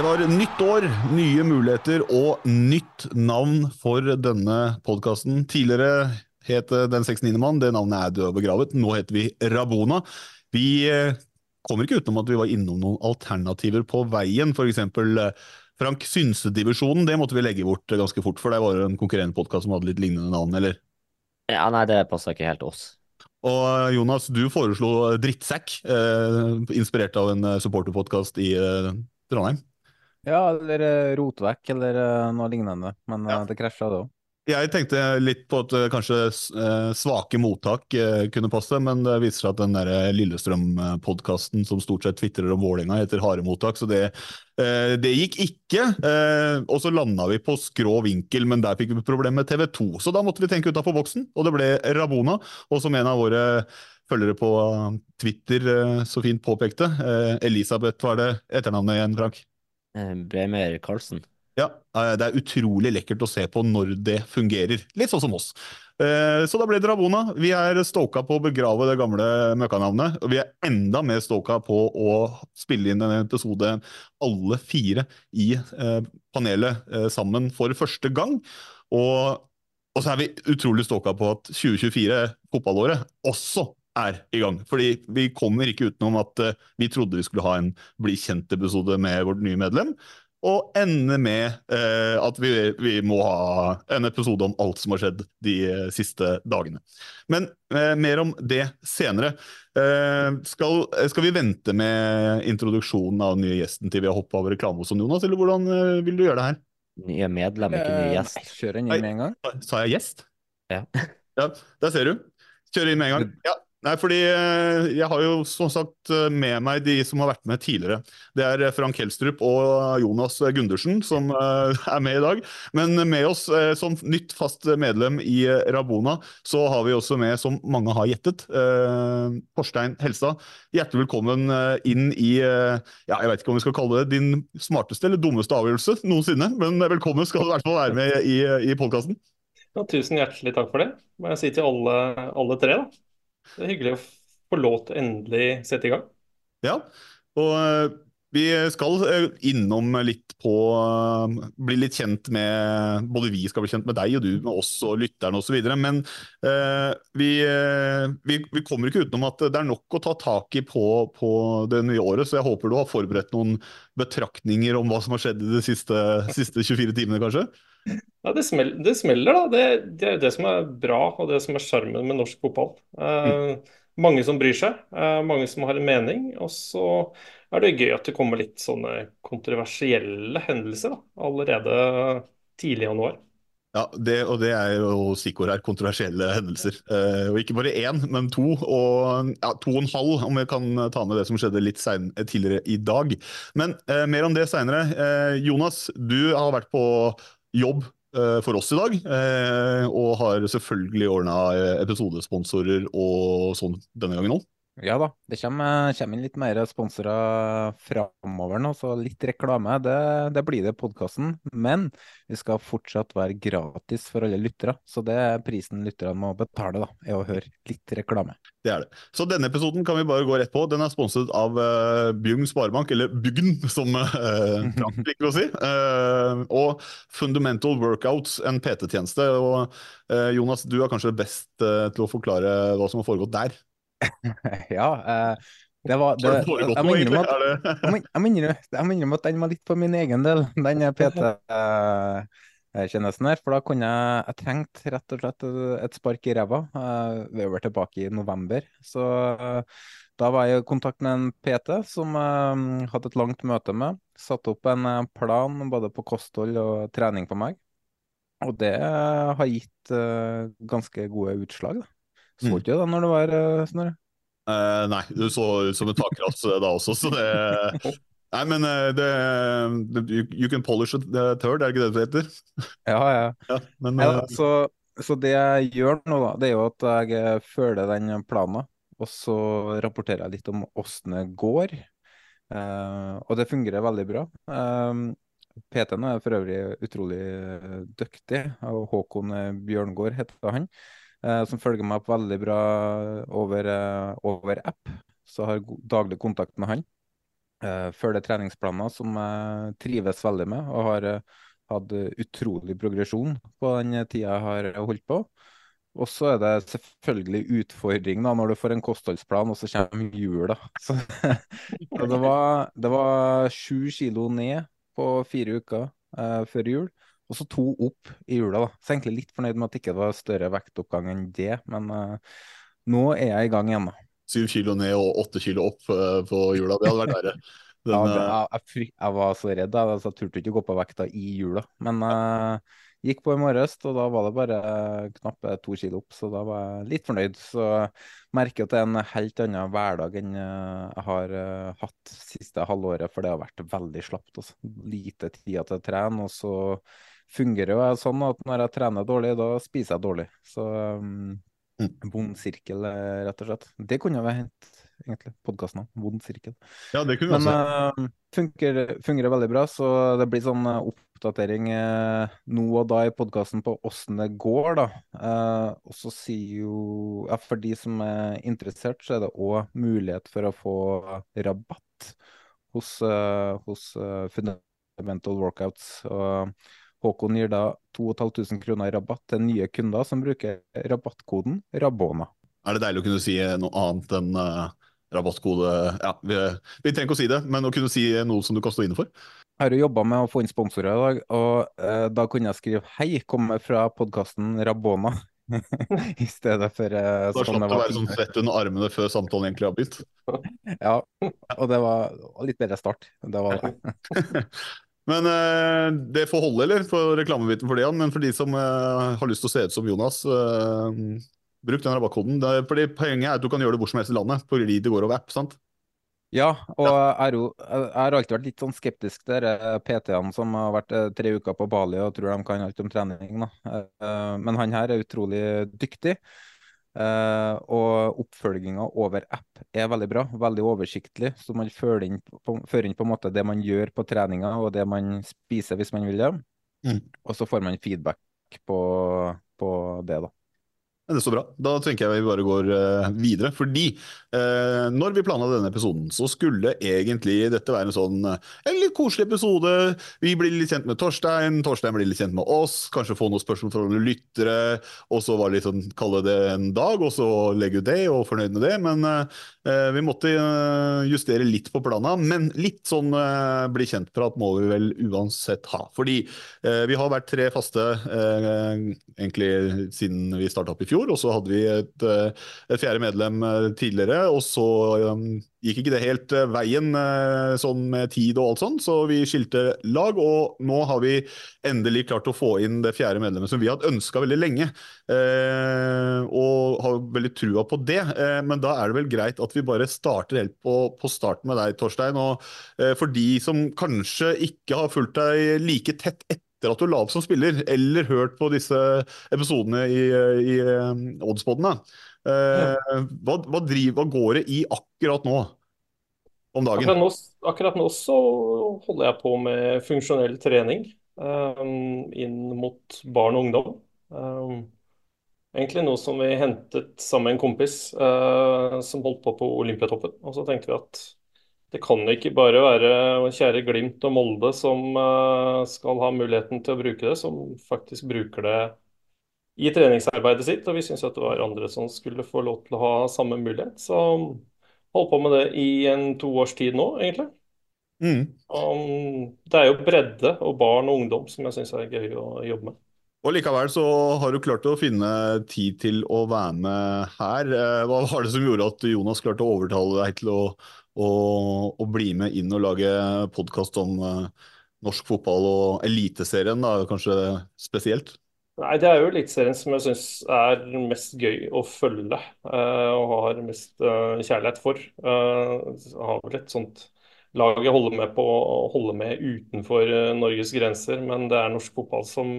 Det var nytt år, nye muligheter og nytt navn for denne podkasten. Tidligere het Den 69. mann, det navnet er død og begravet. Nå heter vi Rabona. Vi eh, kommer ikke utenom at vi var innom noen alternativer på veien, f.eks. Frank Synse-divisjonen, det måtte vi legge bort ganske fort, for det var en konkurrerende podkast som hadde litt lignende navn, eller? Ja, nei, det passer ikke helt oss. Og Jonas, du foreslo Drittsekk, eh, inspirert av en supporterpodkast i eh, Trondheim. Ja, eller uh, rotvekk, eller uh, noe lignende. Men ja. uh, det krasja, det òg. Jeg tenkte litt på at kanskje svake mottak kunne passe, men det viser seg at den der Lillestrøm-podkasten som stort sett tvitrer om Vålerenga, heter Harde mottak, så det, det gikk ikke. Og så landa vi på skrå vinkel, men der fikk vi problem med TV 2. Så da måtte vi tenke utafor boksen, og det ble Rabona. Og som en av våre følgere på Twitter så fint påpekte, Elisabeth var det etternavnet igjen, Frank? Eh, Bremer Karlsen. Ja, eh, det er utrolig lekkert å se på når det fungerer. Litt sånn som oss. Eh, Så da ble det Rabona. Vi er stoka på å begrave det gamle møkkanavnet. Og vi er enda mer stoka på å spille inn en episode alle fire i panelet sammen for første gang. Og, og så er vi utrolig stoka på at 2024, fotballåret, også er i gang. Fordi vi kommer ikke utenom at uh, vi trodde vi skulle ha en bli kjent-episode med vårt nye medlem. Og ende med eh, at vi, vi må ha en episode om alt som har skjedd de eh, siste dagene. Men eh, mer om det senere. Eh, skal, skal vi vente med introduksjonen av den nye gjesten til vi har hoppa over reklame hos Jonas, eller hvordan eh, vil du gjøre det her? Nye medlem, ikke ny gjest. Kjør inn med en gang. Sa jeg gjest? Ja. Ja, der ser du. Kjør inn med en gang. Ja, nei, fordi eh, jeg har jo som sagt eh, med meg de som har vært med tidligere. Det er eh, Frank Helstrup og Jonas Gundersen som er med i dag. Men med oss som nytt fast medlem i Rabona, så har vi også med, som mange har gjettet, Porstein Helstad. Hjertelig velkommen inn i ja, jeg vet ikke om vi skal kalle det din smarteste eller dummeste avgjørelse noensinne, men velkommen skal du i hvert fall være med i, i podkasten. Ja, tusen hjertelig takk for det. Må jeg si til alle, alle tre, da. Det er hyggelig å få lov til endelig sette i gang. Ja, og eh, vi skal eh, innom litt på eh, Bli litt kjent med Både vi skal bli kjent med deg og du, med oss og lytterne osv. Men uh, vi, vi, vi kommer ikke utenom at det er nok å ta tak i på, på det nye året. Så jeg håper du har forberedt noen betraktninger om hva som har skjedd i de siste, siste 24 timene, kanskje? Ja, det, smel det smeller, da. Det, det er det som er bra, og det som er sjarmen med norsk fotball. Eh, mange som bryr seg, eh, mange som har en mening. Og så er det gøy at det kommer litt sånne kontroversielle hendelser da, allerede tidlig i januar. Ja, det, og det er jo stikkord her, kontroversielle hendelser. Eh, og ikke bare én, men to. Og ja, to og en halv, om jeg kan ta med det som skjedde litt sein, tidligere i dag. Men eh, mer om det seinere. Eh, Jonas, du har vært på jobb eh, for oss i dag, eh, og har selvfølgelig ordna episodesponsorer og sånn denne gangen òg. Ja da, det kommer, kommer inn litt mer sponsorer framover nå, så litt reklame, det, det blir det i podkasten. Men vi skal fortsatt være gratis for alle lyttere, så det er prisen lytterne må betale, da, er å høre litt reklame. Det er det. Så denne episoden kan vi bare gå rett på. Den er sponset av uh, Bjugn Sparebank, eller Byggen, som uh, Frank liker å si. Uh, og Fundamental Workouts, en PT-tjeneste. Og uh, Jonas, du er kanskje best til å forklare hva som har foregått der? ja, eh, det var det, det jeg noe, må innrømme at- jeg må- jeg innrømme- jeg at den var litt for min egen del, den PT-tjenesten her. For da kunne jeg Jeg trengte rett og slett et spark i ræva. Eh, Vi var tilbake i november. Så eh, da var jeg i kontakt med en PT som jeg hadde et langt møte med. Satte opp en eh, plan både på kosthold og trening på meg. Og det eh, har gitt eh, ganske gode utslag, da. Så Mm. ikke det når det var eh, Snorre? Uh, nei, du så ut som en takrass eh, da også, så det Nei, men det, det you, you can polish it third, er det ikke det det heter? Ja, ja. Ja, men Ja, så, så det jeg gjør nå, da, det er jo at jeg følger den planen, og så rapporterer jeg litt om åssen det går. Uh, og det fungerer veldig bra. Uh, PT-en er for øvrig utrolig dyktig, og Håkon Bjørngård heter han, eh, som følger meg opp veldig bra over, eh, over app. Så har jeg daglig kontakt med han. Uh, følger treningsplaner som jeg trives veldig med, og har eh, hatt utrolig progresjon på den tida jeg har holdt på. Og så er det selvfølgelig utfordring da, når du får en kostholdsplan, og så kommer jula. Så, det var sju kilo ned på fire uker eh, før jul, og så to opp i jula. da. Så jeg er egentlig litt fornøyd med at det ikke var større vektoppgang enn det, men uh, nå er jeg i gang igjen. da. syv kilo ned og åtte kilo opp uh, på jula, det hadde vært verre. Den, Ja, det, eh, jeg, jeg, jeg var så redd, da, altså, jeg turte ikke å gå på vekta i jula. Men uh, gikk på i morges, og da var det bare uh, knappe to kilo opp, så da var jeg litt fornøyd. Så merker jeg at det er en helt annen hverdag enn uh, jeg har uh, hatt siste halvåret, for det har vært veldig slapt. Altså. Lite tid til å trene, og så fungerer jo jeg sånn at når jeg trener dårlig, da spiser jeg dårlig. Så um, vond sirkel, eh, rett og slett. Det kunne vi hent, egentlig, podkasten om. Vond sirkel. ja, det kunne Men også. eh, funker, fungerer veldig bra, så det blir sånn eh, oppdatering uh, nå og da i podkasten på åssen det går, da. Uh, og så sier jo ja, For de som er interessert, så er det òg mulighet for å få rabatt hos, hos Fundamental Workouts. Og Håkon gir da 2500 kroner i rabatt til nye kunder som bruker rabattkoden RABONA. Er det deilig å kunne si noe annet enn uh, rabattkode Ja, vi, vi trenger ikke å si det, men å kunne si noe som du kan stå inne for. Jeg har jo jobba med å få inn sponsorer i dag, og uh, da kunne jeg skrive 'hei, kommer fra podkasten Rabona'. I stedet for uh, Da slapp det du å være sånn svett under armene før samtalen egentlig har begynt. Ja, og det var litt bedre start. Det var det. Men eh, det får holde, eller? For reklamebiten for det, Jan. Men for de som eh, har lyst til å se ut som Jonas, eh, bruk den rabattkoden. Fordi Poenget er at du kan gjøre det hvor som helst i landet, fordi det går over app. sant? Ja, og jeg har alltid vært litt sånn skeptisk dere PT-ene som har vært tre uker på Bali og tror de kan alt om trening. Da. Men han her er utrolig dyktig. Eh, og oppfølginga over app er veldig bra, veldig oversiktlig. Så man fører inn på, fører inn på en måte det man gjør på treninga og det man spiser hvis man vil det. Mm. Og så får man feedback på, på det, da. Ja, Det så bra. Da tenker jeg vi bare går uh, videre. Fordi uh, når vi planla denne episoden, så skulle egentlig dette være en sånn uh, en litt koselig episode. Vi blir litt kjent med Torstein, Torstein blir litt kjent med oss. Kanskje få noen spørsmål fra noen lyttere. Og så var det litt sånn, kalle det en dag, og så legge ut det, og fornøyd med det. Men vi måtte justere litt på planen. Men litt sånn bli kjent-prat må vi vel uansett ha. Fordi vi har vært tre faste egentlig siden vi starta opp i fjor. Og så hadde vi et, eh, et fjerde medlem eh, tidligere, og så um, gikk ikke det helt eh, veien sånn med tid og alt sånn, så vi skilte lag. Og nå har vi endelig klart å få inn det fjerde medlemmet som vi hatt ønska veldig lenge. Eh, og har veldig trua på det. Eh, men da er det vel greit at vi bare starter helt på, på starten med deg, Torstein. Og eh, for de som kanskje ikke har fulgt deg like tett etter etter at du la opp som spiller, eller hørt på disse episodene i, i Oddspodden, da. Eh, hva, hva, driver, hva går det i akkurat nå om dagen? Akkurat nå, akkurat nå så holder jeg på med funksjonell trening um, inn mot barn og ungdom. Um, egentlig noe som vi hentet sammen med en kompis uh, som holdt på på Olympiatoppen. Og så tenkte vi at det kan ikke bare være kjære Glimt og Molde som uh, skal ha muligheten til å bruke det, som faktisk bruker det i treningsarbeidet sitt. Og vi syns at det var andre som skulle få lov til å ha samme mulighet. Så holdt på med det i en to års tid nå, egentlig. Mm. Um, det er jo bredde og barn og ungdom som jeg syns er gøy å jobbe med. Og likevel så har du klart å finne tid til å være med her. Eh, hva var det som gjorde at Jonas klarte å overtale deg til å, å, å bli med inn og lage podkast om uh, norsk fotball og Eliteserien, da, kanskje spesielt? Nei, Det er jo Eliteserien som jeg syns er mest gøy å følge uh, og har mest uh, kjærlighet for. har vel et sånt lag jeg holder med på å holde med utenfor Norges grenser, men det er norsk fotball som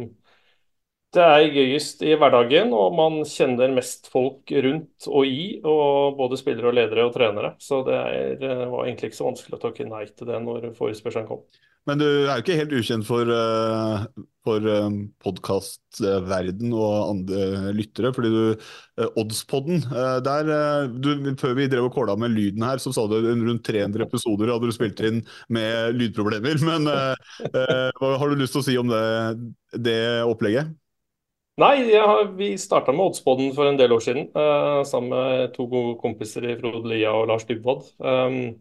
det er gøyest i hverdagen, og man kjenner mest folk rundt og i. og Både spillere, og ledere og trenere. Så det er, eh, var egentlig ikke så vanskelig å takke nei til det når forespørselen kom. Men du er jo ikke helt ukjent for, uh, for um, podkastverden og andre lyttere. fordi du, Oddspodden, der du, Før vi drev og kåla med lyden her, så sa du rundt 300 episoder hadde du spilt inn med lydproblemer. Men hva har du lyst til å si om det, det opplegget? Nei, har, vi starta med Oddspodden for en del år siden. Uh, sammen med to gode kompiser i Frode Lia og Lars Dybwad. Um,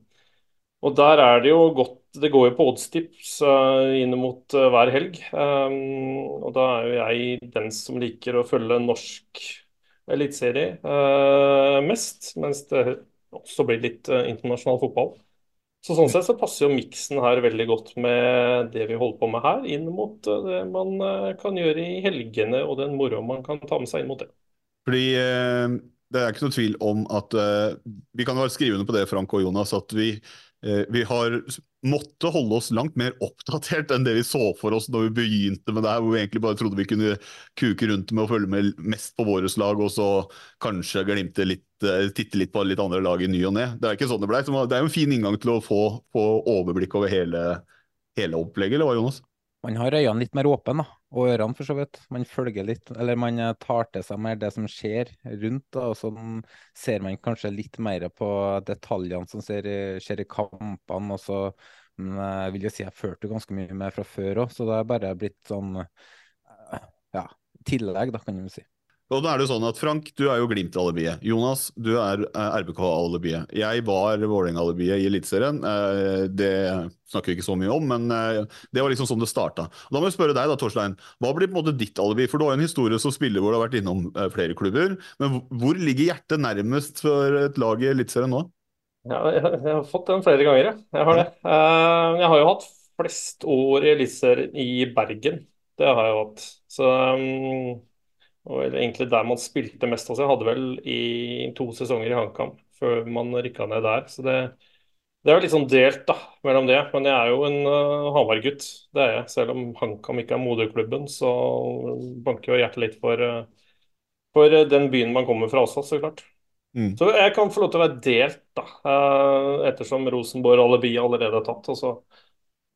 og der er det jo godt Det går jo på oddstips uh, inn mot uh, hver helg. Um, og da er jo jeg den som liker å følge norsk eliteserie mest. Mens det også blir litt internasjonal fotball. Så Sånn sett så passer jo miksen her veldig godt med det vi holder på med her, inn mot eh, det man eh, kan gjøre i helgene og den moroa man kan ta med seg inn mot det. Fordi eh, det er ikke noe tvil om at Vi kan være skrivende på det, Frank og Jonas, at vi, vi har måtte holde oss langt mer oppdatert enn det vi så for oss når vi begynte med det her, hvor vi egentlig bare trodde vi kunne kuke rundt med å følge med mest på våre lag, og så kanskje glimte litt Eh, titte litt på litt andre lag i ny og ne. Det er ikke sånn det ble. Det er jo en fin inngang til å få, få overblikk over hele, hele, opplegget, eller hva, Jonas? Man har øynene litt mer åpne, da. Og ørene, for så vidt. Man følger litt, eller man eh, tar til seg mer det som skjer rundt. da, og Så ser man kanskje litt mer på detaljene som skjer, i kampene. og så men jeg vil jo si jeg førte ganske mye med fra før òg, så det er bare blitt sånn eh, ja, tillegg, da, kan du si. Og da er det sånn at Frank, du er jo Glimt-alibiet. Jonas, du er eh, RBK-alibiet. Jeg var Vålerenga-alibiet i Eliteserien. Eh, det snakker vi ikke så mye om, men eh, det var liksom sånn det starta. Da må jeg spørre deg, da, Torstein. Hva blir på en måte ditt alibi? For du har jo en historie som spiller hvor du har vært innom flere klubber. Men hvor ligger hjertet nærmest for et lag i Eliteserien nå? Ja, jeg, har fått den flere ganger, jeg. Jeg har det. Jeg har jo hatt flest år i Eliteserien i Bergen. Det har jeg jo hatt. Så um og egentlig der man spilte mest av seg. Hadde vel i to sesonger i HamKam før man rykka ned der. Så det, det er jo litt sånn delt da, mellom det. Men jeg er jo en uh, Hamar-gutt. Det er jeg. Selv om HamKam ikke er moderklubben, så banker jo hjertet litt for, uh, for den byen man kommer fra også, så klart. Mm. Så jeg kan få lov til å være delt, da. Uh, ettersom Rosenborg-alibi allerede er tatt. Og så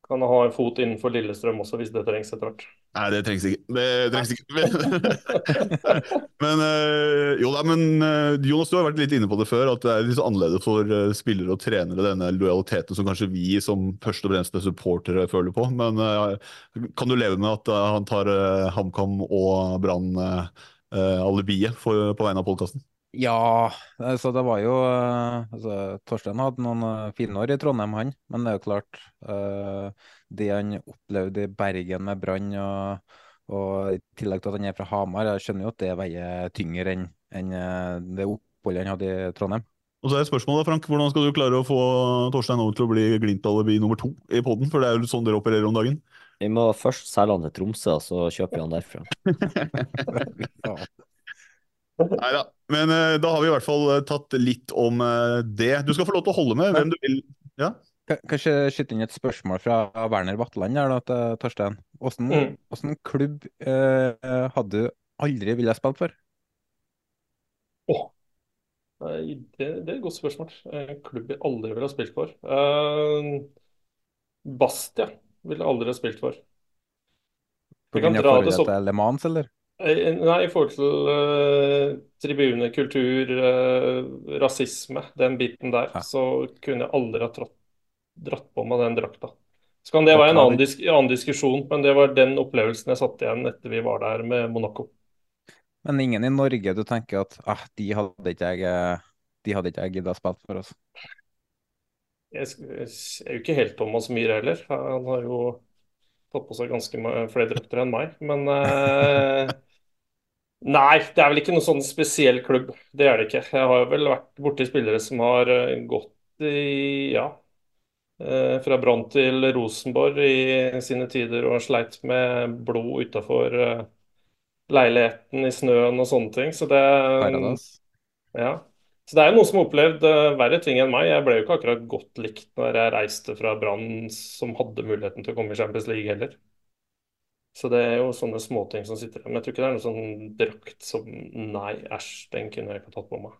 kan ha en fot innenfor Lillestrøm også, hvis det trengs etter hvert. Nei, det trengs ikke. Det trengs ikke. men øh, jo da, men øh, Jonas, du har vært litt inne på det før, at det er litt annerledes for øh, spillere og trenere, denne lojaliteten som kanskje vi som først og fremst er supportere føler på. Men kan du leve med at han tar HamKam og Brann alibiet på vegne av podkasten? Ja, altså det var jo eh, altså, Torstein hadde noen eh, fine år i Trondheim, han. Men det er jo klart, uh, det han opplevde i Bergen med Brann, og, og, i tillegg til at han er fra Hamar, jeg skjønner jo at det veier tyngre enn en det oppholdet han hadde i Trondheim. Og så er spørsmålet, Frank, Hvordan skal du klare å få Torstein over til å bli Glimt-alibi nummer to i poden? For det er jo sånn dere opererer om dagen? Vi må først selge han til Tromsø, og så kjøper vi han derfra. Nei da. Men uh, da har vi i hvert fall uh, tatt litt om uh, det. Du skal få lov til å holde med hvem du vil. Ja? Kanskje skyte inn et spørsmål fra Werner Vatland her da, til Torstein. Åssen Mm. klubb uh, hadde du aldri villet spille for? Åh, det, det er et godt spørsmål. Eh, Klubb jeg aldri ville ha spilt for. Eh, Bastia ville jeg aldri ha spilt for. Pga. Forholdet til Le Mans, eller? Eh, Nei, i forhold til uh, tribunekultur, uh, rasisme, den biten der, Ja. så kunne jeg aldri ha trådt, dratt på meg den drakta. Så kan det være en annen, disk annen diskusjon, men det var den opplevelsen jeg satt igjen etter vi var der med Monaco. Men ingen i Norge du tenker at ah, de hadde ikke jeg eh, De hadde ikke jeg giddet spilt for oss. Jeg er jo ikke helt Thomas Myhre heller. Han har jo tatt på seg ganske flere drøftere enn meg. Men eh, Nei, det er vel ikke noen sånn spesiell klubb. Det er det ikke. Jeg har vel vært borti spillere som har eh, gått i ja, eh, fra Brann til Rosenborg i sine tider og sleit med blod utafor leiligheten i snøen og sånne ting. Så det Karadas. ja. Så det er jo noen som har opplevd eh, verre ting enn meg. Jeg ble jo ikke akkurat godt likt når jeg reiste fra Brann, som hadde muligheten til å komme i Champions League heller. Så det er jo sånne småting som sitter der. Men jeg tror ikke det er noe sånn drakt som Nei, æsj, den kunne jeg ikke tatt på meg.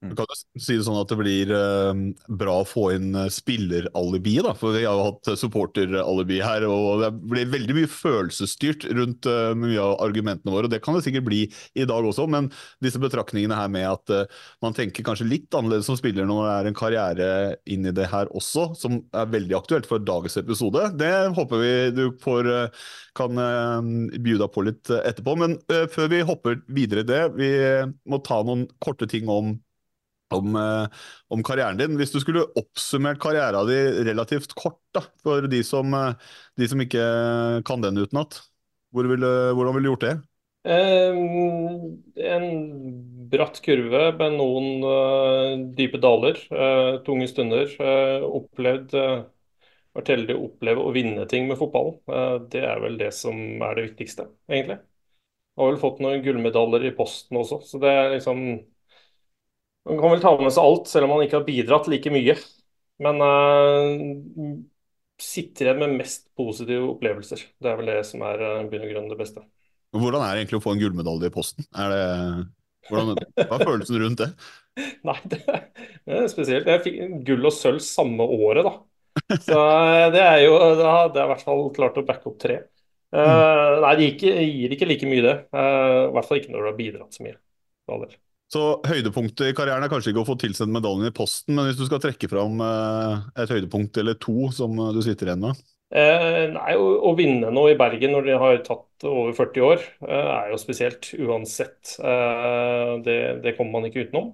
Du kan jo si det sånn at det blir eh, bra å få inn eh, spilleralibi, da. For vi har jo hatt eh, supporteralibi her, og det blir veldig mye følelsesstyrt rundt eh, mye av argumentene våre. og Det kan det sikkert bli i dag også, men disse betraktningene her med at eh, man tenker kanskje litt annerledes som spiller når det er en karriere inn i det her også, som er veldig aktuelt for dagens episode, det håper vi du får eh, kan bjuda på litt etterpå. Men før vi hopper videre i det, vi må ta noen korte ting om om, eh, om karrieren din. Hvis du skulle oppsummert karrieren din relativt kort, da, for de som, eh, de som ikke kan den utenat, hvor hvordan ville du gjort det? Eh, en bratt kurve med noen eh, dype daler, eh, tunge stunder. eh, opplevd uh, Vært heldig å oppleve å vinne ting med fotballen. Det er vel det som er det viktigste, egentlig. Har vel fått noen gullmedaljer i posten også, så det er liksom Man kan vel ta med seg alt, selv om man ikke har bidratt like mye. Men uh, sitter igjen med mest positive opplevelser. Det er vel det som er uh, bunn og grunn det beste. Hvordan er det egentlig å få en gullmedalje i posten? Er det, hvordan, hva er følelsen rundt det? Nei, det det er spesielt. Jeg fikk gull og sølv samme året, da. Så eh, det er jo Da hadde jeg i hvert fall klart å backe opp tre. Eh, nei, det gir ikke, gir ikke like mye, det. Uh, I hvert fall ikke når du har bidratt så mye. Så høydepunktet i karrieren er kanskje ikke å få tilsendt medaljen i posten, men hvis du skal trekke fram eh, et høydepunkt eller to som eh, du sitter igjen med? Eh, nei, å, å vinne noe i Bergen når de har tatt over 40 år, eh, er jo spesielt uansett. Eh, det, det kommer man ikke utenom.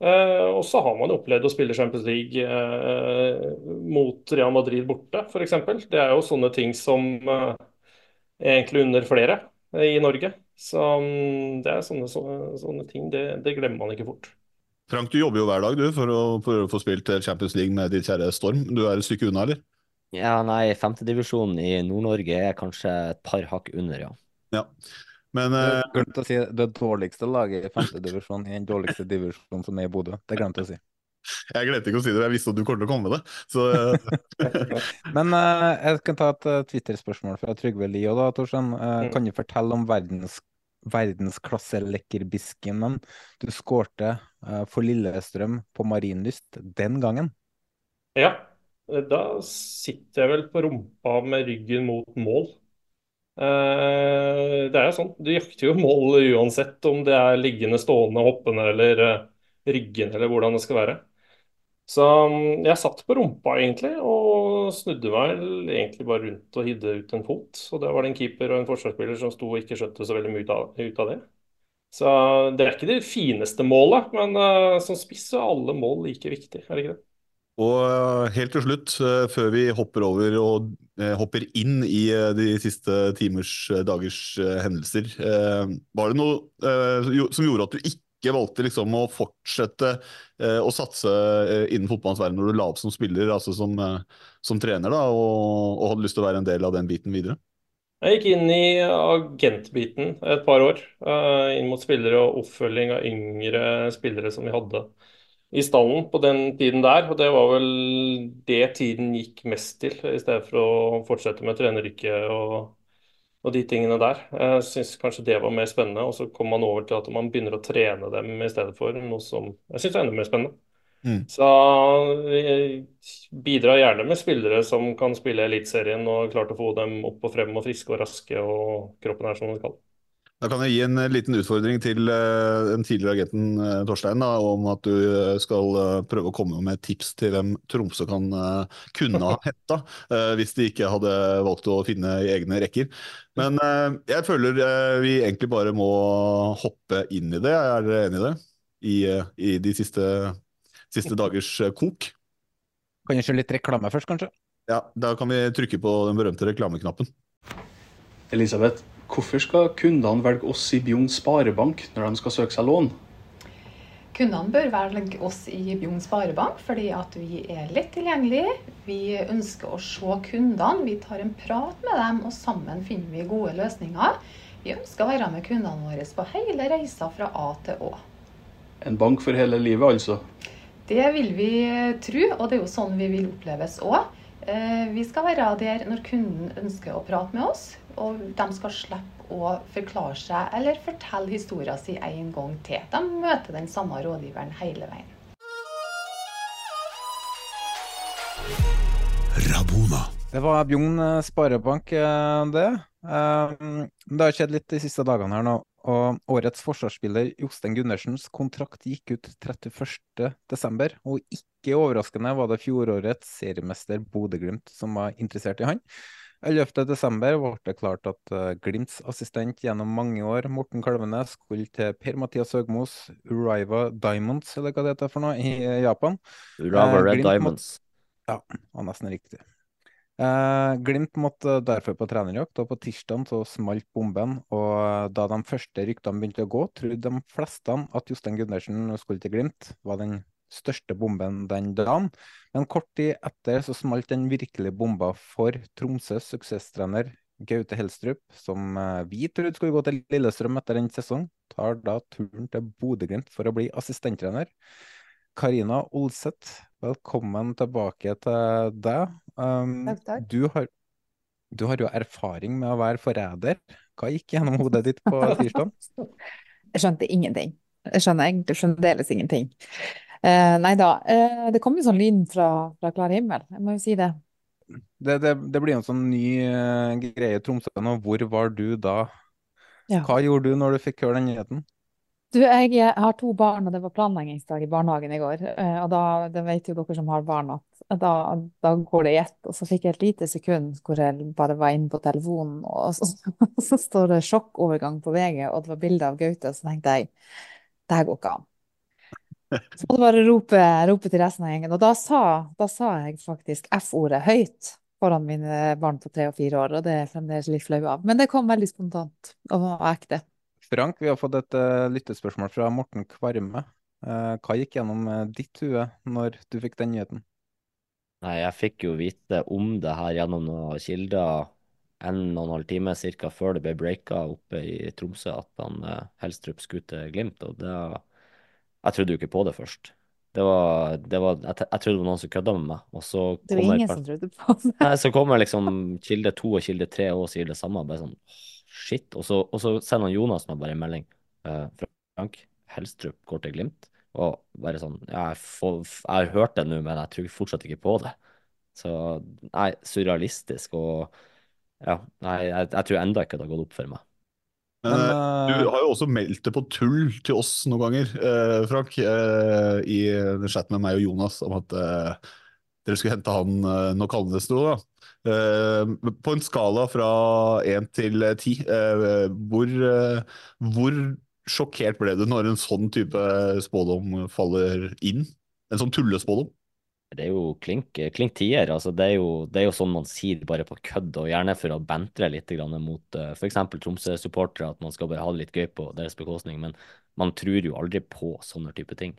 Eh, og så har man opplevd å spille Champions League mot Real Madrid borte, f.eks. Det er jo sånne ting som egentlig unner flere i Norge. Så mm, det er sånne, sånne, sånne ting. Det, det glemmer man ikke fort. Frank, du jobber jo hver dag du, for å prøve å få spilt Champions League med ditt kjære Storm. Du er et stykke unna, eller? Ja, nei, femtedivisjonen i Nord-Norge er kanskje et par hakk under, ja. Ja. Men Du eh, glemte å si det dårligste laget i femtedivisjon i den dårligste divisjonen som er i Bodø. Det glemte jeg å si. Jeg glemte ikke å si det, jeg visste at du kom til å komme med det. Så Men uh, jeg kan ta et uh, Twitter-spørsmål fra Trygve Lie òg, Torstein. Uh, Mm. Kan du fortelle om verdens, verdensklasse-lekkerbiskemen du skårte for Lillestrøm på Marienlyst den gangen? Ja, da sitter jeg vel på rumpa med ryggen mot mål. Eh, det er jo sånn, du jakter jo mål uansett om det er liggende, stående, hoppende eller ryggende eller hvordan det skal være. Så mm, jeg satt på rumpa egentlig og snudde meg egentlig bare rundt og hidde ut en fot. Og det var det en keeper og en forsvarsspiller som sto og ikke skjønte så veldig mye ut av, det. Så det er ikke det fineste målet, men eh, som spiss er alle mål like viktig, er det ikke det? Og eh, helt til slutt, eh, før vi hopper over og hopper inn i de siste timers, dagers hendelser, var det noe som gjorde at du ikke valgte liksom å fortsette eh, å satse eh, innen fotballens verden når du la opp som spiller, altså som, eh, som trener, da, og, og hadde lyst til å være en del av den biten videre? Jeg gikk inn i agentbiten et par år, eh, inn mot spillere og oppfølging av yngre spillere som vi hadde i stallen på den tiden der. Og det var vel det tiden gikk mest til, i stedet for å fortsette med treneryrket og, og de tingene der. Jeg syns kanskje det var mer spennende. Og så kom man over til at man begynner å trene dem i stedet for noe som jeg syns er enda mer spennende. Mm. Så vi bidrar gjerne med spillere som kan spille Eliteserien og klart å få dem opp og frem og friske og raske, og kroppen er som den skal. Da kan jeg gi en eh, liten utfordring til eh, den tidligere agenten eh, Torstein da, om at du skal prøve å komme med tips til hvem Tromsø kan, kunne ha hetta, eh, hvis de ikke hadde valgt å finne i egne rekker. Men jeg føler vi egentlig bare må hoppe inn i det. Er dere enig i det? I, i de siste, siste dagers kok. Kan jeg kjøre litt reklame først, kanskje? Ja, Da kan vi trykke på den berømte reklameknappen. Elisabeth, hvorfor skal kundene velge oss i Bjugn Sparebank når de skal søke seg lån? Kundene bør velge oss i Bjugn Sparebank fordi at vi er lett tilgjengelige. Vi ønsker å se kundene, vi tar en prat med dem, og sammen finner vi gode løsninger. Vi ønsker å være med kundene våre på hele reisa fra A til Å. En bank for hele livet, altså. Det vil vi tro, og det er jo sånn vi vil oppleves òg. Vi skal være der når kunden ønsker å prate med oss, og de skal slippe å forklare seg eller fortelle historien sin en gang til. De møter den samme rådgiveren hele veien. Rabona. Det var Bjugn eh, Sparebank, eh, det. Eh, Det har skjedd litt de siste dagene her nå. Og årets forsvarsspiller Jostein Gundersens kontrakt gikk ut 31.12. Og ikke overraskende var det fjorårets seriemester Bodø-Glimt som var interessert i han. 11.12. ble det klart at eh, Glimts assistent gjennom mange år, Morten Kalvenes, skulle til Per-Mathias Høgmos Uriva Diamonds, eller hva det heter for noe, i eh, Japan. Uriva Eh, Red Glimt Diamonds. Diamonds. Ja, var nesten riktig. Eh, Glimt måtte derfor på trenerjakt, og på tirsdag så smalt bomben. Og da de første ryktene begynte å gå, trodde de fleste at Jostein Gundersen skulle til Glimt, var den største bomben den dagen. Men kort tid etter så smalt den virkelige bomba for Tromsøs suksesstrener Gaute Helstrup, som eh, vi trodde skulle gå til Lillestrøm etter en sesong, tar da turen til Bodø-Glimt for å bli assistenttrener. Karina Olseth, velkommen tilbake til deg. Um, Takk, takk. Du, har, du har jo erfaring med å være forræder. Hva gikk gjennom hodet ditt på tirsdag? Jeg skjønte ingenting. Jeg skjønner egentlig fremdeles ingenting. Eh, nei da. Eh, det kom jo sånn lyn fra, fra klar himmel, jeg må jo si det. Det, det, det blir jo en sånn ny uh, greie i Tromsø nå. Hvor var du da? Ja. Hva gjorde du når du fikk høre den nyheten? Du, jeg, jeg har to barn, og det var planleggingsdag i barnehagen i går. Eh, og da, det vet jo dere som har barn, at da, da går det i ett. Og så fikk jeg et lite sekund hvor jeg bare var inne på telefonen, og så, så står det sjokkovergang på VG, og det var bilde av Gaute, og så tenkte jeg det her går ikke an. Så måtte jeg bare rope, rope til resten av gjengen. Og da sa, da sa jeg faktisk F-ordet høyt foran mine barn på tre og fire år, og det er jeg fremdeles litt flau av. Men det kom veldig spontant og ekte. Frank, vi har fått et uh, lyttespørsmål fra Morten Kvarme. Uh, hva gikk gjennom uh, ditt hue når du fikk den nyheten? Nei, jeg fikk jo vite om det her gjennom noen kilder en og en halv time cirka før det ble breaka oppe i Tromsø at han Helstrup skulle til Glimt, og det Jeg trodde jo ikke på det først. Det var, det var jeg, jeg trodde det var noen som kødda med meg, og så Det var kommer ingen som trodde på det. Nei, så kommer liksom kilde to og kilde tre og sier det samme. Bare sånn shit. Og så, og så sender han Jonas meg bare en melding. Uh, Frank Helstrup går til Glimt. Og bare sånn jeg, får, jeg har hørt det nå, men jeg tror fortsatt ikke på det. Så nei, surrealistisk og ja, nei, jeg, jeg tror enda ikke det har gått opp for meg. Men, uh... du har jo også meldt det på tull til oss noen ganger, eh, Frank, eh, i chat med meg og Jonas om at eh, dere skulle hente han eh, Nå kalles det noe, da. På en skala fra én til ti, hvor, hvor sjokkert ble du når en sånn type spådom faller inn? En sånn tullespådom? Det er jo klink, klink tier. Altså det, er jo, det er jo sånn man sier bare på kødd, og gjerne for å bentre litt grann mot uh, f.eks. Tromsø-supportere, at man skal bare ha det litt gøy på deres bekostning. Men man tror jo aldri på sånne type ting.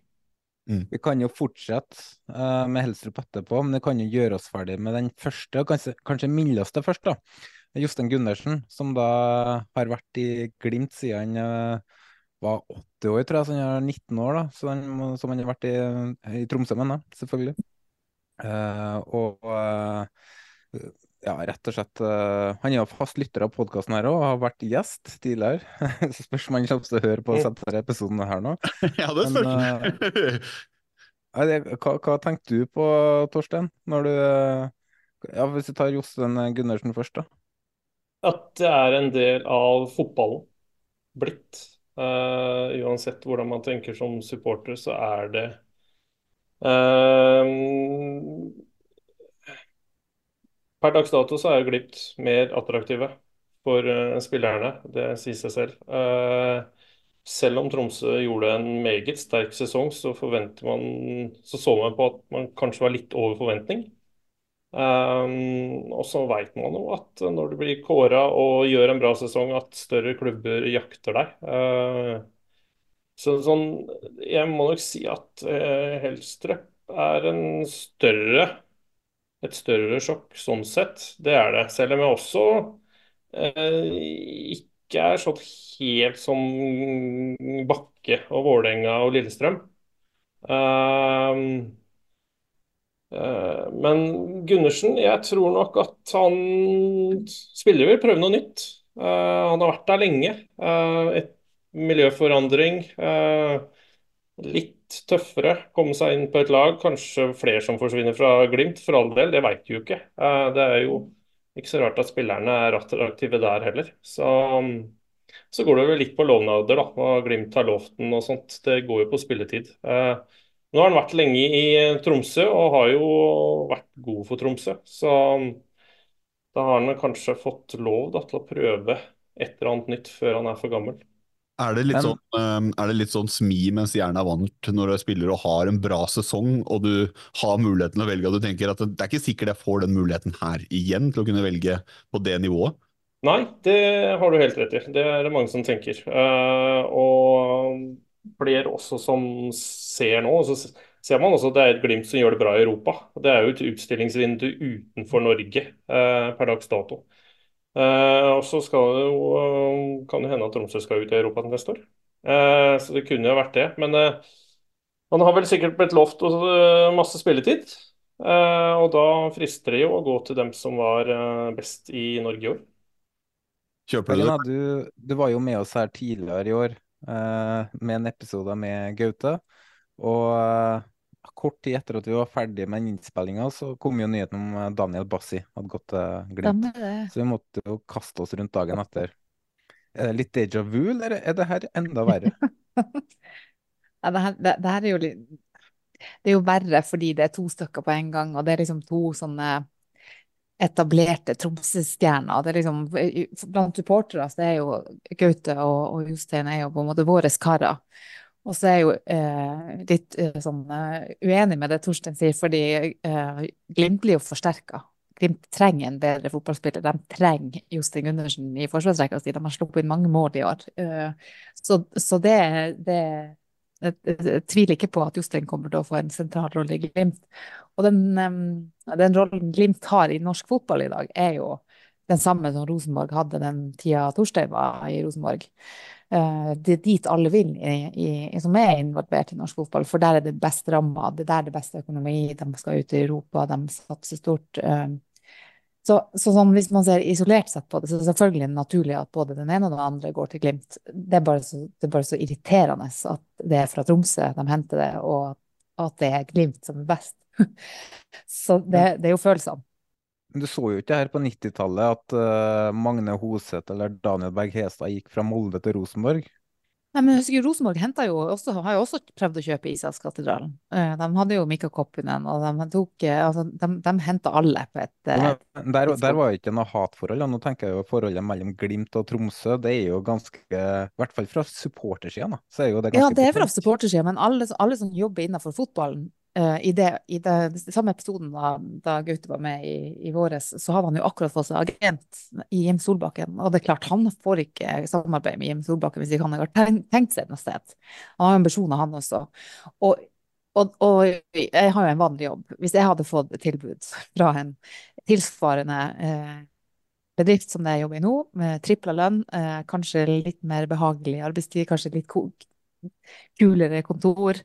Vi kan jo fortsette uh, med Helstrup etterpå, men det kan jo gjøre oss ferdig med den første, og kanskje, kanskje mildeste først. da. Jostein Gundersen, som da har vært i Glimt siden han uh, var 80 år, tror jeg, så han er 19 år, da. Så han, som han har vært i, i Tromsø, med, selvfølgelig. Eh, og eh, ja, rett og slett eh, Han er jo fast lytter av podkasten her òg, og har vært gjest tidligere. Så spørs om han kommer til å høre på denne episoden her nå. Ja, det spørs. Hva, hva tenkte du på, Torstein, når du Ja, hvis du tar Jostein Gundersen først, da. At det er en del av fotballen blitt. Uh, uansett hvordan man tenker som supporter, så er det Per dags dato så er Glimt mer attraktive for eh, spillerne, det sier seg selv. Eh, selv om Tromsø gjorde en meget sterk sesong, så man Så så man på at man kanskje var litt over forventning. Um, og så vet man jo at når du blir kåra og gjør en bra sesong, at større klubber jakter deg. Uh, så sånn, jeg må nok si at eh, Helstrup er større et større sjokk sånn sett. Det er det. Selv om jeg også eh, ikke er sånn helt som Bakke og Vålerenga og Lillestrøm. Um, Eh, Men Gundersen, jeg tror nok at han spiller vil prøve noe nytt. Eh, Han har vært der lenge. Uh, Et miljøforandring. eh, Litt tøffere. Komme seg inn på et lag. Kanskje flere som forsvinner fra Glimt, for all del. Det vet du jo ikke. Eh, Det er jo ikke så rart at spillerne er attraktive der heller. Så, så går det vel litt på lovnader, da. Hva Glimt har lovt den og sånt. Det går jo på spilletid. Eh, nå har han vært lenge i Tromsø og har jo vært god for Tromsø. Så da har han kanskje fått lov da, til å prøve et eller annet nytt før han er for gammel. Er det, litt sånn, um, er det litt sånn smi mens jernet er varmt når du spiller og har en bra sesong, og du har muligheten til å velge, og du tenker at det er ikke sikkert jeg får den muligheten her igjen til å kunne velge på det nivået? Nei, det har du helt rett i. Det er det mange som tenker. Eh, og flere også som ser nå. Så ser man også at det er et Glimt som gjør det bra i Europa. Det er jo et utstillingsvindu utenfor Norge eh, per dags dato. Eh, og så skal det jo, kan det hende at Tromsø skal ut i Europa neste år. Eh, så det kunne jo vært det. Men eh, han har vel sikkert blitt lovt eh, masse spilletid. Eh, og da frister det jo å gå til dem som var eh, best i Norge i år. Kjøper Helena, du, du var jo med oss her tidligere i år eh, med en episode med Gaute. Og eh, kort tid etter at vi var ferdig med innspillinga, så kom jo nyheten om eh, Daniel Bassi hadde gått til Glimt. Så vi måtte jo kaste oss rundt dagen etter. Er det litt déjà vu, eller er det her enda verre? Ja, det, her, det, det her er jo litt Det er jo verre fordi det er to stykker på en gang, og det er liksom to sånne etablerte Tromsø-stjerner. Det er liksom, blant supportere så er jo Gaute og, og Jostein er jo på en måte våre karer. Og så er jeg jo eh, litt eh, sånn eh, uenig med det Torstein sier, fordi eh, Glimt blir jo forsterka. Glimt trenger en bedre fotballspiller. De trenger Jostein Gundersen i forsvarsrekka si. De har sluppet inn mange mål i år. Eh, så, så det, det jeg, tviler ikke på at Jostein kommer til å få en sentral rolle i Glimt. Og den, em, den rollen Glimt har i norsk fotball i dag, er jo den samme som Rosenborg hadde den tida Torstein var i Rosenborg. Eh, det er dit alle vil i, i, som er involvert i norsk fotball, for der er det best ramma, det er der det er best økonomi, de skal ut i Europa, de satser stort. eh. Så, så sånn, hvis man ser isolert sett på det, så er det selvfølgelig naturlig at både den ene og den andre går til Glimt. Det er bare så, det er bare så irriterende at det er fra Tromsø de henter det, og at det er Glimt som er best. Så det, det er jo følelsene. Du så jo ikke her på 90-tallet at uh, Magne Hoseth eller Daniel Berg Hestad gikk fra Molde til Rosenborg. Nei, men husker Rosenborg jo også, har jo også prøvd å kjøpe Isakskatedralen. Eh, De hadde jo Mika Koppinen, og de tok eh, altså, de, de henta alle på et eh, Men der, der var jo ikke noe hatforhold. Nå tenker jeg jo forholdet mellom Glimt og Tromsø. Det er jo ganske, i hvert fall fra supportersida, da, så er jo det Ja, det er fra supportersida, men alle, alle som jobber innenfor fotballen i, det, I det, samme episoden da, da Gaute var med i, i våres, så hadde han jo akkurat fått seg agent i Jim Solbakken. Og det er klart, han får ikke samarbeid med Jim Solbakken hvis ikke han har tenkt, tenkt seg noe sted. Han har ambisjoner, han også. Og, og, og jeg har jo en vanlig jobb. Hvis jeg hadde fått tilbud fra en tilsvarende eh, bedrift som det jeg jobber i nå, med tripla lønn, eh, kanskje litt mer behagelig arbeidstid, kanskje litt kok kulere kontor,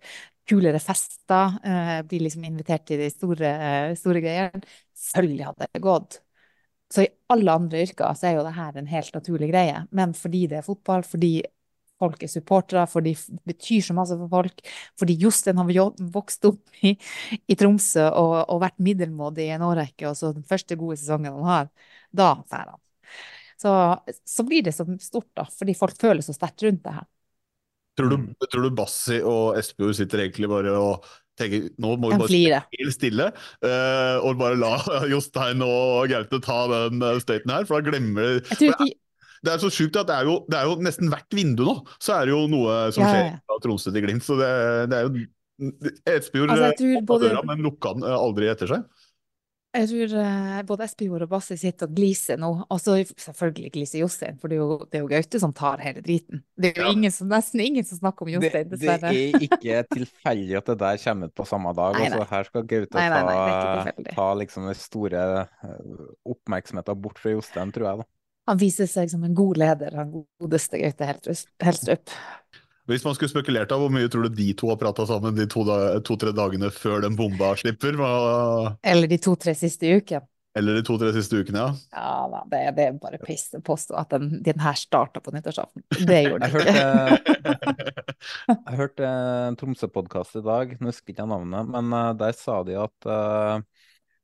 kulere fester, eh, blir liksom invitert til de store, eh, store greiene. Selvfølgelig hadde det gått. Så i alle andre yrker så er jo det her en helt naturlig greie, men fordi det er fotball, fordi folk er supportere, fordi det betyr så masse for folk, fordi Jostein har vokst opp i, i Tromsø og, og vært middelmådig i en årrekke, og så den første gode sesongen han har, da drar han. Så, så blir det så stort, da, fordi folk føler så sterkt rundt det her. Tror du, tror du Bassi og Espejord sitter egentlig bare og tenker nå må vi bare sitte helt stille uh, og bare la Jostein og Gaute ta den eh, staten her, for da glemmer de Det er så sjukt at det er, jo, det er jo nesten hvert vindu nå, så er det jo noe som ja, skjer ja. fra Tromsø til Glimt. Så det, det er jo Espejord Altså, åpna både- døra, men lukka den eh, aldri etter seg. Jeg tror eh, både Espejord og Basse sitter og gliser nå. Og så selvfølgelig gliser Jostein, for det er jo, det er jo Gaute som tar hele driten. Det er jo ingen som, nesten ingen som snakker om Jostein, Jostein, det er ikke tilfeldig at det der kommer ut på samme dag. Nei, nei. Altså, her skal Gaute Nei, ta, ta liksom den store eh, oppmerksomheten bort fra Jostein, tror jeg. da. Han viser seg som en god leder, han godeste Gaute Helstrup. Hvis man skulle spekulert av hvor mye tror du de to har prata sammen de to-tre to, dagene før den bomba slipper? Hva- Eller de to-tre siste ukene. Eller de to-tre siste ukene, ja. Ja da, det, det er bare piss å påstå at den, den her starta på nyttårsaften. Det gjorde Jeg den ikke. jeg hørte en Tromsø-podkast i dag, nå husker ikke jeg navnet, men eh, der sa de at, eh,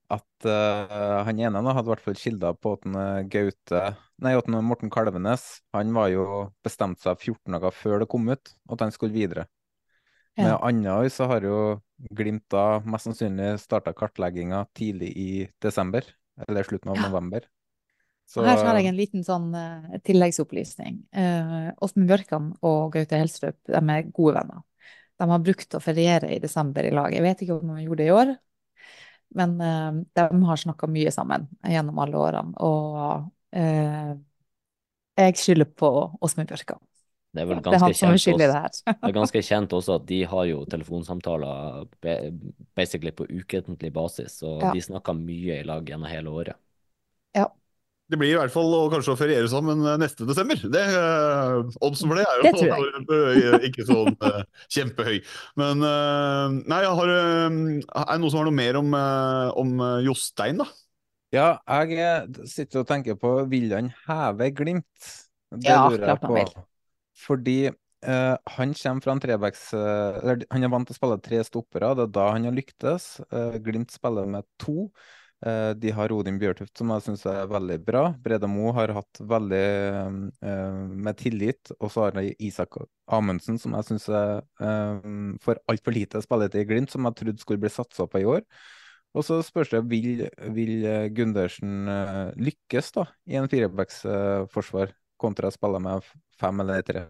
at uh, han ene da, hadde i hvert fall kilder på at eh, Gaute Nei, at Morten Kalvenes han var jo bestemt seg 14 dager før det kom ut at han skulle videre. Med Ja. øyne ord så har jo Glimt da mest sannsynlig starta kartlegginga tidlig i desember, eller slutten av Ja. november. Så Her har jeg en liten sånn uh, tilleggsopplysning. Uh, Åsmund Bjørkan og Gaute Helstrup de er gode venner. De har brukt å feriere i desember i lag. Jeg vet ikke om de gjorde det i år, men eh, de har snakka mye sammen gjennom alle årene. Og eh, jeg skylder på Åsmund Bjørkan. Det er vel ganske det er kjent også, det det er ganske kjent også at de har jo telefonsamtaler basically på ukentlig basis, og Ja. de snakker mye i lag gjennom hele året. Det blir i hvert fall kanskje å feriere sammen eh, neste desember. Det, eh, oddsen for det er jo det ikke sånn eh, kjempehøy. Men eh, nei, jeg har, er det noen som har noe mer om, om Jostein, da? Ja, jeg sitter og tenker på vil han heve Glimt? Det Ja, lurer jeg klart han på. Fordi han kommer fra en trebacks Han er vant til å spille tre stoppere, det er da han har lyktes. Glimt spiller med to. Eh, de har Odin Bjørtuft, som jeg syns er veldig bra. Breda Mo har hatt veldig eh, med tillit. Og så har de Isak Amundsen, som jeg syns eh, får altfor lite spilletid i Glimt, som jeg trodde skulle bli satsa på i år. Og så spørs det vil, vil eh, Gundersen eh, lykkes da, i en firebacksforsvar, kontra å spille med fem eller tre.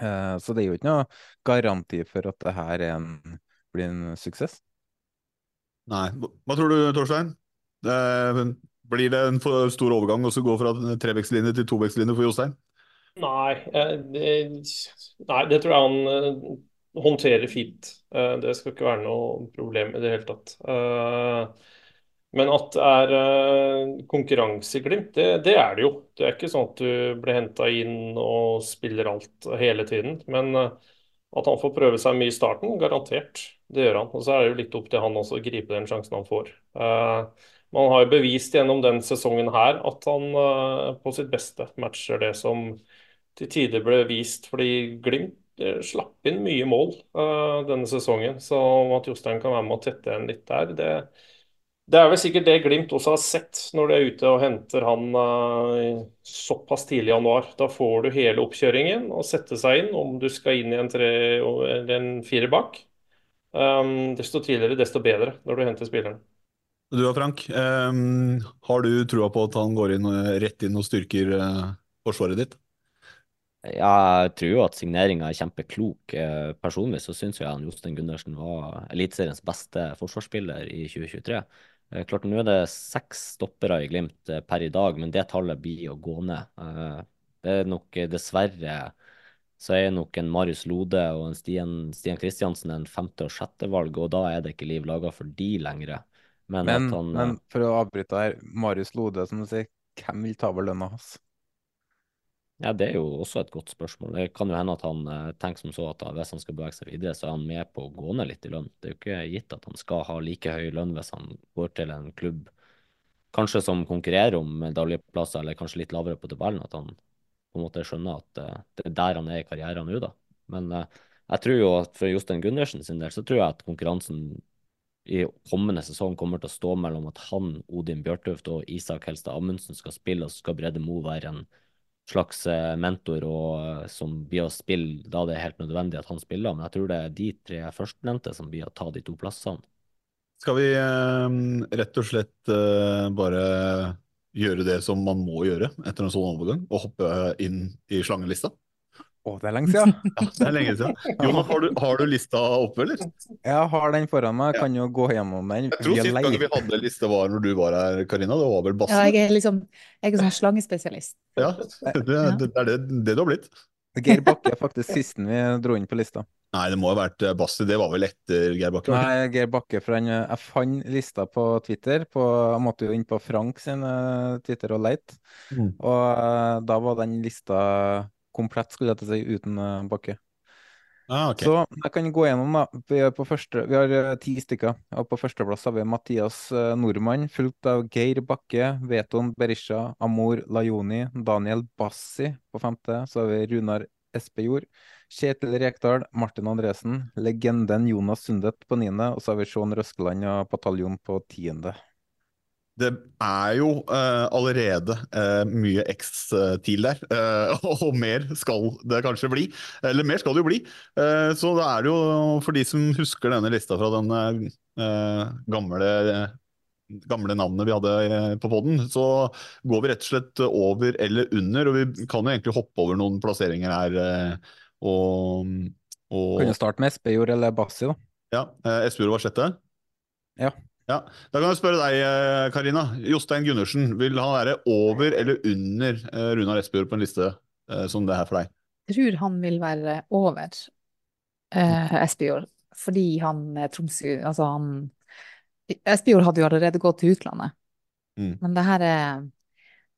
Så det er jo ikke noe garanti for at det her er en, blir en suksess. Nei. Hva tror du, Torstein? Eh, blir det en for stor overgang å gå fra trebekslinje til tobekslinje for Jostein? Nei, eh, det, nei, det tror jeg han eh, håndterer fint. Eh, Det skal ikke være noe problem i det hele tatt. Men at det er konkurranseglimt, det, det er det jo. Det er ikke sånn at du blir henta inn og spiller alt hele tiden. Men at han får prøve seg mye i starten, garantert. Det gjør han. Og så er det jo litt opp til han også å gripe den sjansen han får. Eh, Man har jo bevist gjennom den sesongen her at han eh, på sitt beste matcher det som til tider ble vist, fordi Glimt eh, slapp inn mye mål eh, denne sesongen. Så at Jostein kan være med å tette igjen litt der, det, det er vel sikkert det Glimt også har sett når de er ute og henter han såpass tidlig i januar. Da får du hele oppkjøringen og sette seg inn om du skal inn i en tre eller en fire bak. Um, desto tidligere, desto bedre når du henter spilleren. Du da, Frank. um, har du trua på at han går inn, rett inn og styrker uh, forsvaret ditt? Jeg tror jo at signeringa er kjempeklok. Eh, Personlig så syns jeg han Jostein Gundersen var Eliteseriens beste forsvarsspiller i 2023. Eh, Klart Nå er det seks stoppere i Glimt per i dag, men det tallet blir å gå ned. Det er nok dessverre så er nok en Marius Lode og en Stian, Stian Kristiansen en femte- og sjette valg, og da er det ikke liv laga for de lenger. Men, Men, han men eh, for å avbryte her, Marius Lode, som du sier, hvem vil ta over lønna hans? Ja, Det er jo også et godt spørsmål. Det kan jo hende at han eh, tenker som så at hvis han skal bevege seg videre, så er han med på å gå ned litt i lønn. Det er jo ikke gitt at han skal ha like høy lønn hvis han går til en klubb kanskje som konkurrerer om medaljeplasser, eller kanskje litt lavere på tabellen. At han på en måte skjønner at eh, det er der han er i karrieren nå, da. Men jeg tror jo at for Jostein Gundersen sin del, så tror jeg at konkurransen i kommende sesong kommer til å stå mellom at han, Odin Bjørtuft og Isak Helstad Amundsen skal spille, og så skal Brede Mo være en slags eh, mentor og, eh, som blir å spille da det er helt nødvendig at han spiller. Men jeg tror det er de tre førstnevnte som blir å ta de to plassene. Skal vi eh, rett og slett bare gjøre det som man må gjøre etter en sånn overgang, og hoppe inn i slangelista? Å, det er lenge siden. Ja, det er lenge siden. Jonas, har du, har du lista oppe, eller? Jeg har den foran meg, kan jo gå gjennom den. Jeg tror sist gang vi hadde liste var når du var her, Karina. Det var vel bassen? Ja, jeg er liksom jeg er sånn slangespesialist. Ja, det, det, det er det, det du har blitt. Geir Bakke er faktisk sisten vi dro inn på lista. Nei, det må ha vært Basti. Det var vel etter Geir Bakke? Nei, Geir Bakke, for han, eh, jeg fant lista på Twitter. På, jeg måtte jo inn på Frank sin eh, Twitter og leite. Mm. Og eh, da var den lista komplett, skulle jeg til å si, uten eh, Bakke. Ah, okay. Så jeg kan gå gjennom, da. Vi, er på første, vi har eh, ti stykker. Og på førsteplass har vi Mathias eh, Nordmann, fulgt av Geir Bakke, Veton Berisha, Amor Lajoni, Daniel Bassi på femte. Så har vi Runar Espejord, Kjetil Rekdal, Martin Andresen, legenden Jonas Sundet på niende, og så har vi Sean Røskeland og Bataljon på tiende. Det er jo uh, allerede uh, mye X-TIL der, uh, og mer skal det kanskje bli. Eller mer skal det jo bli. Så da er det jo, for de som husker denne lista fra den gamle gamle navnet vi hadde på podden, så går vi rett og slett over eller under, og vi kan jo egentlig hoppe over noen plasseringer her. Og, og Kunne starte med Espejord eller Bassi, da. ja, Espejord var sjette? Ja. Ja, Da kan jeg spørre deg, eh, Karina. Jostein Gundersen, vil han være over eller under eh, Runar Espejord på en liste eh, som det er for deg? Jeg tror han vil være over eh, Espejord, fordi han Tromsø Altså, han Espejord hadde jo allerede gått til utlandet, Mm. men det her er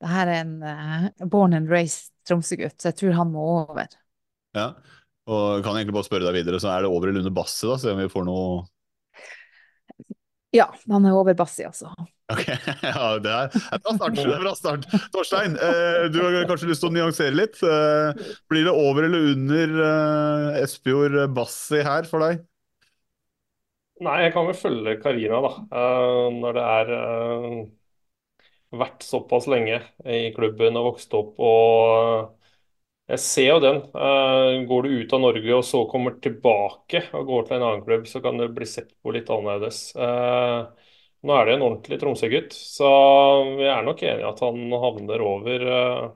det her er en uh, born and raised Tromsø-gutt, så jeg tror han må over. Ja, og kan jeg egentlig bare spørre deg videre, så er det over eller under Basse, da? Se om vi får noe Ja, han er over Bassi, altså. Ok, ja, det er det er bra start. det er Bra start. Torstein, eh, du har kanskje lyst til å nyansere litt. Eh, blir det over eller under eh, Espejord Bassi her for deg? Nei, jeg kan vel følge Karina, da. Eh, når det er vært såpass lenge i klubben og vokst opp. Og jeg ser jo den. Eh, går du ut av Norge og så kommer tilbake og går til en annen klubb, så kan det bli sett på litt annerledes. Eh, nå er det en ordentlig Tromsø-gutt, så vi er nok enige at han havner over eh,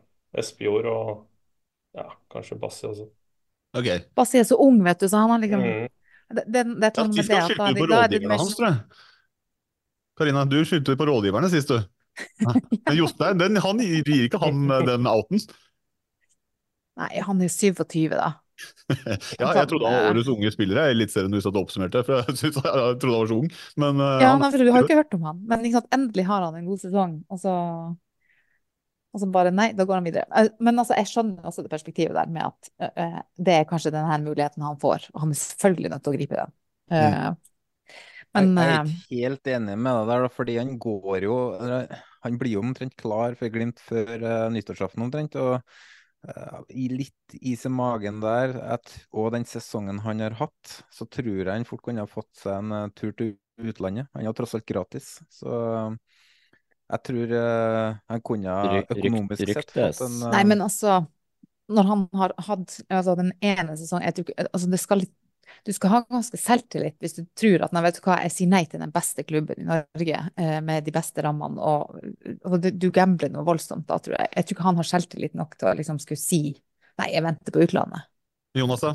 Espejord og ja, kanskje Bassi også. Okay. Bassi er så ung, vet du, så han har liksom Mm. det, det, det er Ja, sånn skal skylde på er rådgiverne hans, tror jeg. Karina, du skyldte på rådgiverne sist, du. Ja. Men Jostein, han gir ikke han den outen. Nei, han er 27, da. Ja, jeg trodde han var årets unge spiller jeg, i Eliteserien hvis du hadde oppsummert det, for jeg, synes, jeg trodde han var så ung. Men eh, Ja, han, nei, for du har ikke hørt om han, men ikke sant, endelig har han en god sesong, og så og så bare nei, da går han videre. Eh, Men altså, jeg skjønner også det perspektivet der med at uh, det er kanskje denne muligheten han får, og han er selvfølgelig nødt til å gripe den. Eh, men jeg, jeg er ikke helt enig med deg der, fordi han går jo Han blir jo omtrent klar for Glimt før uh, nyttårsaften omtrent. og i litt is i magen der, at, og den sesongen han har hatt, så tror jeg han fort kunne ha fått seg en eh, tur til utlandet. Han er tross alt gratis, så eh, jeg tror uh, han kunne ha Ryk- ryk- økonomisk sett fått en uh... Nei, men altså Når han har hatt altså, den ene sesongen jeg tror altså, det skal litt, Du skal ha ganske selvtillit hvis du tror at nei, vet du hva, jeg sier nei til den beste klubben i Norge eh, med de beste rammene, og, og du, du gambler noe voldsomt da, tror jeg. Jeg tror ikke han har selvtillit nok til å liksom skulle si nei, jeg venter på utlandet. Jonas, da?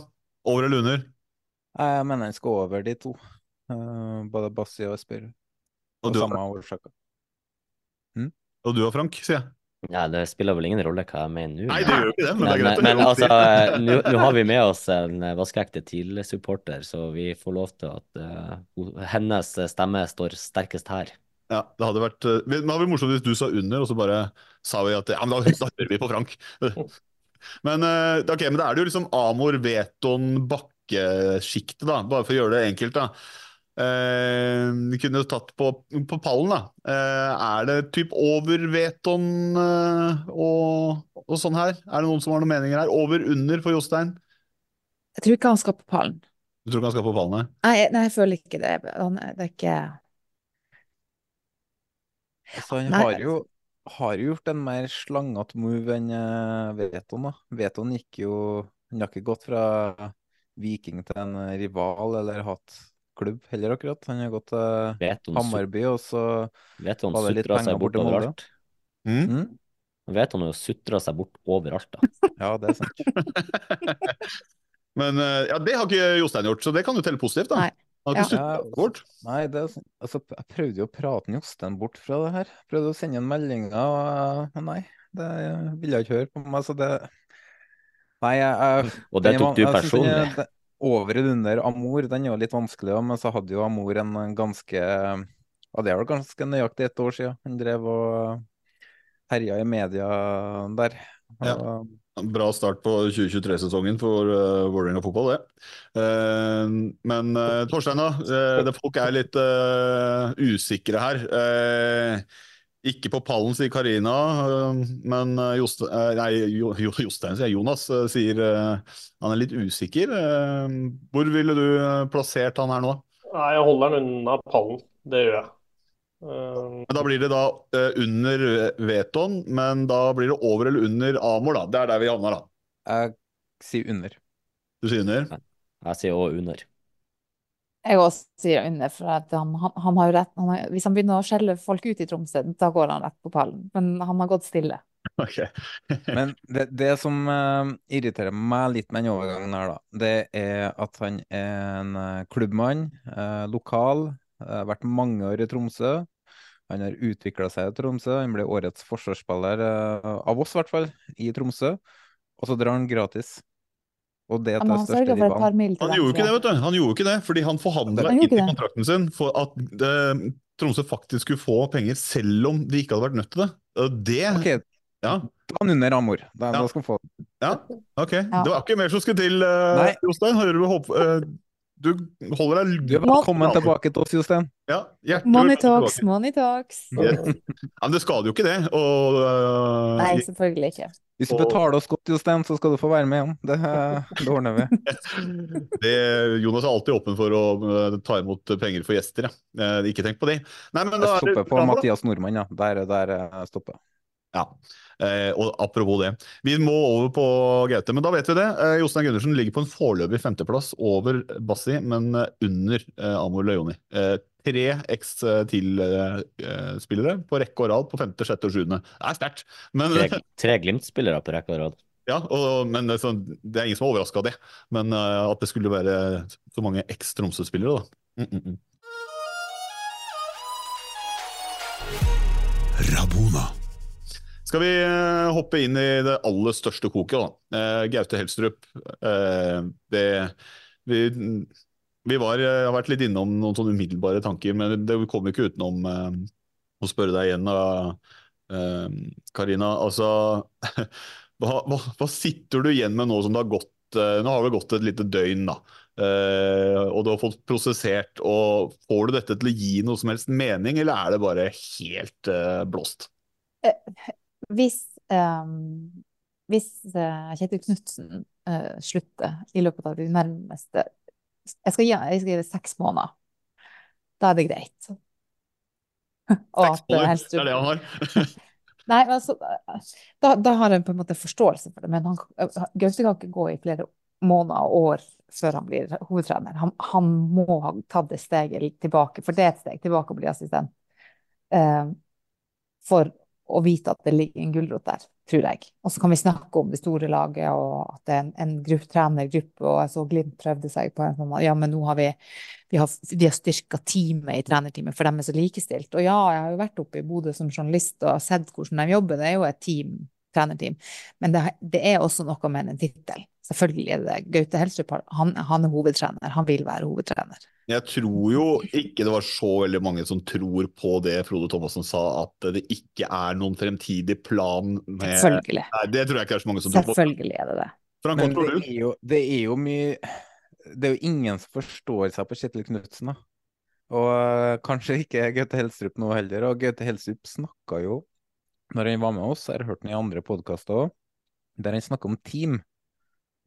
Over eller under? Jeg mener han skal over de to, eh, både Bassi og Espejord. Og og, du, samme årsaker. og du og Frank, sier jeg. Ja, det spiller vel ingen rolle hva jeg mener nå. Nei, det gjør jo ikke det, men det er greit å men høre altså, nå har vi med oss en vaskeekte TIL-supporter, så vi får lov til at uh, hennes stemme står sterkest her. Ja, det hadde vært uh, Det hadde vært morsomt hvis du sa under, og så bare sa vi at ja, men da, da hører vi på Frank. Men, uh, okay, men da er det jo liksom Amor, Veton, Bakke-sjiktet, da. Bare for å gjøre det enkelt, da. Eh, vi kunne jo tatt på, på pallen, da. Eh, er det typ over Veton eh, og, og sånn her? Er det noen som har noen meninger her? Over, under for Jostein? Jeg tror ikke han skal på pallen. Du tror ikke han skal på pallen? nei? Nei, jeg- nei, jeg føler ikke det. Han, er- det er ikke Altså, han har jo, har jo gjort en mer slangete move enn uh, Veton. da. Veton gikk jo Han har ikke gått fra Viking til en rival eller hatt klubb heller, akkurat. Han har gått til Hammarby, og så Veton var det litt sutra seg penger bort til Molde. overalt. Mm? Vet han jo sutra seg bort overalt, da. Ja, det er sant. Men eh, ja, det har ikke Jostein gjort, så det kan jo telle positivt, da. Nei. Han har ikke Ja. bort. Nei, det er sant. Altså, jeg prøvde jo å prate Jostein bort fra det her. Prøvde å sende en meldinger, og men nei. Det ville jeg ikke høre på meg, så det Nei, jeg, jeg Og det tok du personlig? Jeg, det- Over eller under Amor, den er jo litt vanskelig, men så hadde jo Amor en ganske Ja, det er vel ganske nøyaktig ett år siden han drev og herja i media der. Ja. Bra start på 2023-sesongen for uh, Vålerenga fotball, det. Uh, men uh, Torstein, da. Uh, det folk er litt usikre her. Eh, ikke på pallen, sier Karina, eh, men eh, Joste, eh, nei, jo, Jo- Jostein, sier. Jonas, sier han er litt usikker. Eh, hvor ville du plassert han her nå? Nei, jeg holder han unna pallen. Det gjør jeg. Eh, Men Da blir det da under Veton, men da blir det over eller under Amor, da. Det er der vi havner, da. Jeg sier under. Du sier under? Jeg sier òg under. Jeg også sier under, for at han, han, han har jo rett. Han har, hvis han begynner å skjelle folk ut i Tromsø, da går han rett på pallen. Men han har gått stille. Okay. Men det, det som uh, irriterer meg litt med den overgangen her, da, det er at han er en eh, klubbmann, uh, lokal, uh, vært mange år i Tromsø. Han har utvikla seg i Tromsø. Han ble årets forsvarsspiller, av oss i hvert fall, i Tromsø. Og så drar han gratis. Og det Ja, men han sørga for et par mil til Han gjorde ikke det, vet du. Han gjorde ikke det, fordi han forhandla inn i kontrakten sin for at eh, Tromsø faktisk skulle få penger, selv om de ikke hadde vært nødt til det. Det okay. Ja. han under Amor. Da, da skal han få ja. Ok. Det var ikke mer som skulle til, uh, Jostein. Hører du håp... eh, du holder deg velkommen tilbake til oss, Jostein. Ja, Money talks, tilbake. money talks. Yes. Ja, men det skader jo ikke det. Og, uh, Nei, selvfølgelig ikke. Hvis du Og- betaler oss godt, Jostein, så skal du få være med igjen. Det, det ordner vi. det, Jonas er alltid åpen for å eh, ta imot penger for gjester. Ja. Eh, ikke tenk på det. Nei, men da Jeg er stopper på da. Mathias Nordmann, ja. Der, der stopper jeg. Ja, eh, og apropos det. Vi må over på Gaute, men da vet vi det. Eh, Jostein Gundersen ligger på en foreløpig femteplass over Bassi, men eh, under eh, Amor Leoni. Eh, tre X-til-spillere på rekke og rad på femte, sjette og sjuende. Det er sterkt. Men, Tre, tre Glimt-spillere på rekke og rad. ja, og, men det er sånn- det er ingen som er overraska av det. Men uh, at det skulle være så mange X-Tromsø-spillere, da. Mm, mm, mm. Rabona. Skal vi eh, hoppe inn i det aller største koket, da. Eh, Gaute Helstrup. Eh, det, vi, vi var, har vært litt innom noen sånne umiddelbare tanker, men det kommer ikke utenom å spørre deg igjen, da, Karina. Altså, hva, hva, hva sitter du igjen med nå som det har gått Nå har det gått et lite døgn, da. Og du har fått prosessert. og Får du dette til å gi noe som helst mening, eller er det bare helt blåst? Hvis, um, hvis uh, Kjetil Knutsen uh, slutter i løpet av de nærmeste Jeg skal gi, jeg skal gi det seks måneder. Da er det greit. Og eh, Måneder, Helstrup- Det er det han har. Nei, altså, da, da har en på en måte forståelse for det, men han, Gaute kan ikke gå i flere måneder og år før han blir hovedtrener. Han, han må ha tatt det steget tilbake, for det er et steg tilbake å bli assistent. Uh, for å vite at det ligger en gulrot der, tror jeg. Og så kan vi snakke om det store laget, og at det er en, en grupp, trenergruppe, og jeg så Glimt prøvde seg på en sånn Ja, men nå har vi vi har, vi har styrka teamet i trenerteamet, for de er så likestilt. Og ja, jeg har jo vært oppe i Bodø som journalist og sett hvordan de jobber. Det er jo et team, trenerteam. Men det, det er også noe med en tittel. Selvfølgelig er det det. Gaute Helstrup han, han er hovedtrener. Han vil være hovedtrener. Jeg tror jo ikke det var så veldig mange som tror på det Frode Thomassen sa, at det ikke er noen fremtidig plan med Selvfølgelig. Nei, det tror jeg ikke er så mange som tror på. Selvfølgelig er det det. Frank, Men det er, jo, det er jo mye Det er jo ingen som forstår seg på Kjetil Knutsen, da. Og eh, kanskje ikke Gaute Helstrup nå heller. Og Gaute Helstrup snakka jo, når han var med oss, jeg har hørt han i andre podkaster òg, der han snakker om team.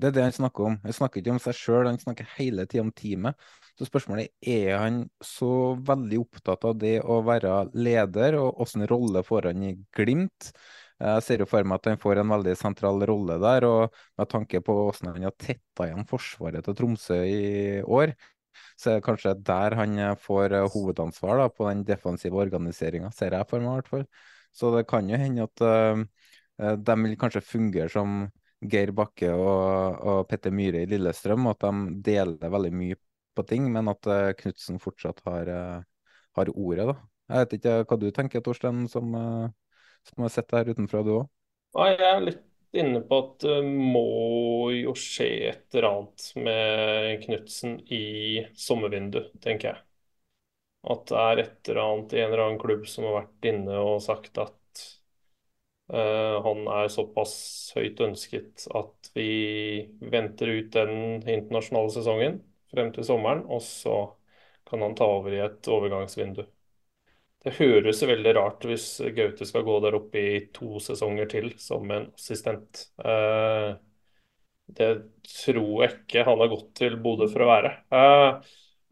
Det er det han snakker om. Han snakker ikke om seg sjøl, han snakker hele tida om teamet. Så spørsmålet er er han så veldig opptatt av det å være leder, og åssen rolle får han i Glimt? Jeg ser jo for meg at han får en veldig sentral rolle der, og med tanke på hvordan han har tetta igjen forsvaret til Tromsø i år, så er det kanskje der han får eh, hovedansvar da, på den defensive organiseringa, ser jeg for meg i hvert fall. Så det kan jo hende at eh, eh, de vil kanskje fungere som Geir Bakke og, og Petter Myhre i Lillestrøm, at de deler veldig mye på ting, men at uh, Knutsen fortsatt har, uh, har ordet, da. Jeg vet ikke hva du tenker, Torstein, som, uh, som har sett det her utenfra, du òg? Jeg er litt inne på at det må jo skje et eller annet med Knutsen i sommervindu, tenker jeg. At det er et eller annet i en eller annen klubb som har vært inne og sagt at eh, han er såpass høyt ønsket at vi venter ut den internasjonale sesongen frem til sommeren, og så kan han ta over i et overgangsvindu. Det høres veldig rart hvis Gaute skal gå der oppe i to sesonger til som en assistent. Eh, det tror jeg ikke han har gått til Bodø for å være.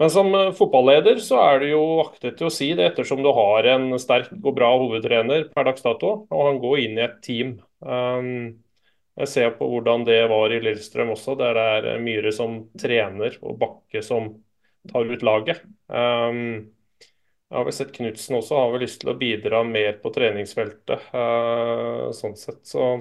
Men som eh, fotballeder så er det jo aktet til å si det, ettersom du har en sterk og bra hovedtrener per dags dato, og han går inn i et team. Um, jeg ser på hvordan det var i Lillestrøm også, der det er Myhre som trener og Bakke som tar ut laget. Um, jeg har vel sett Knutsen også har vel lyst til å bidra mer på treningsfeltet. eh, sånn sett, så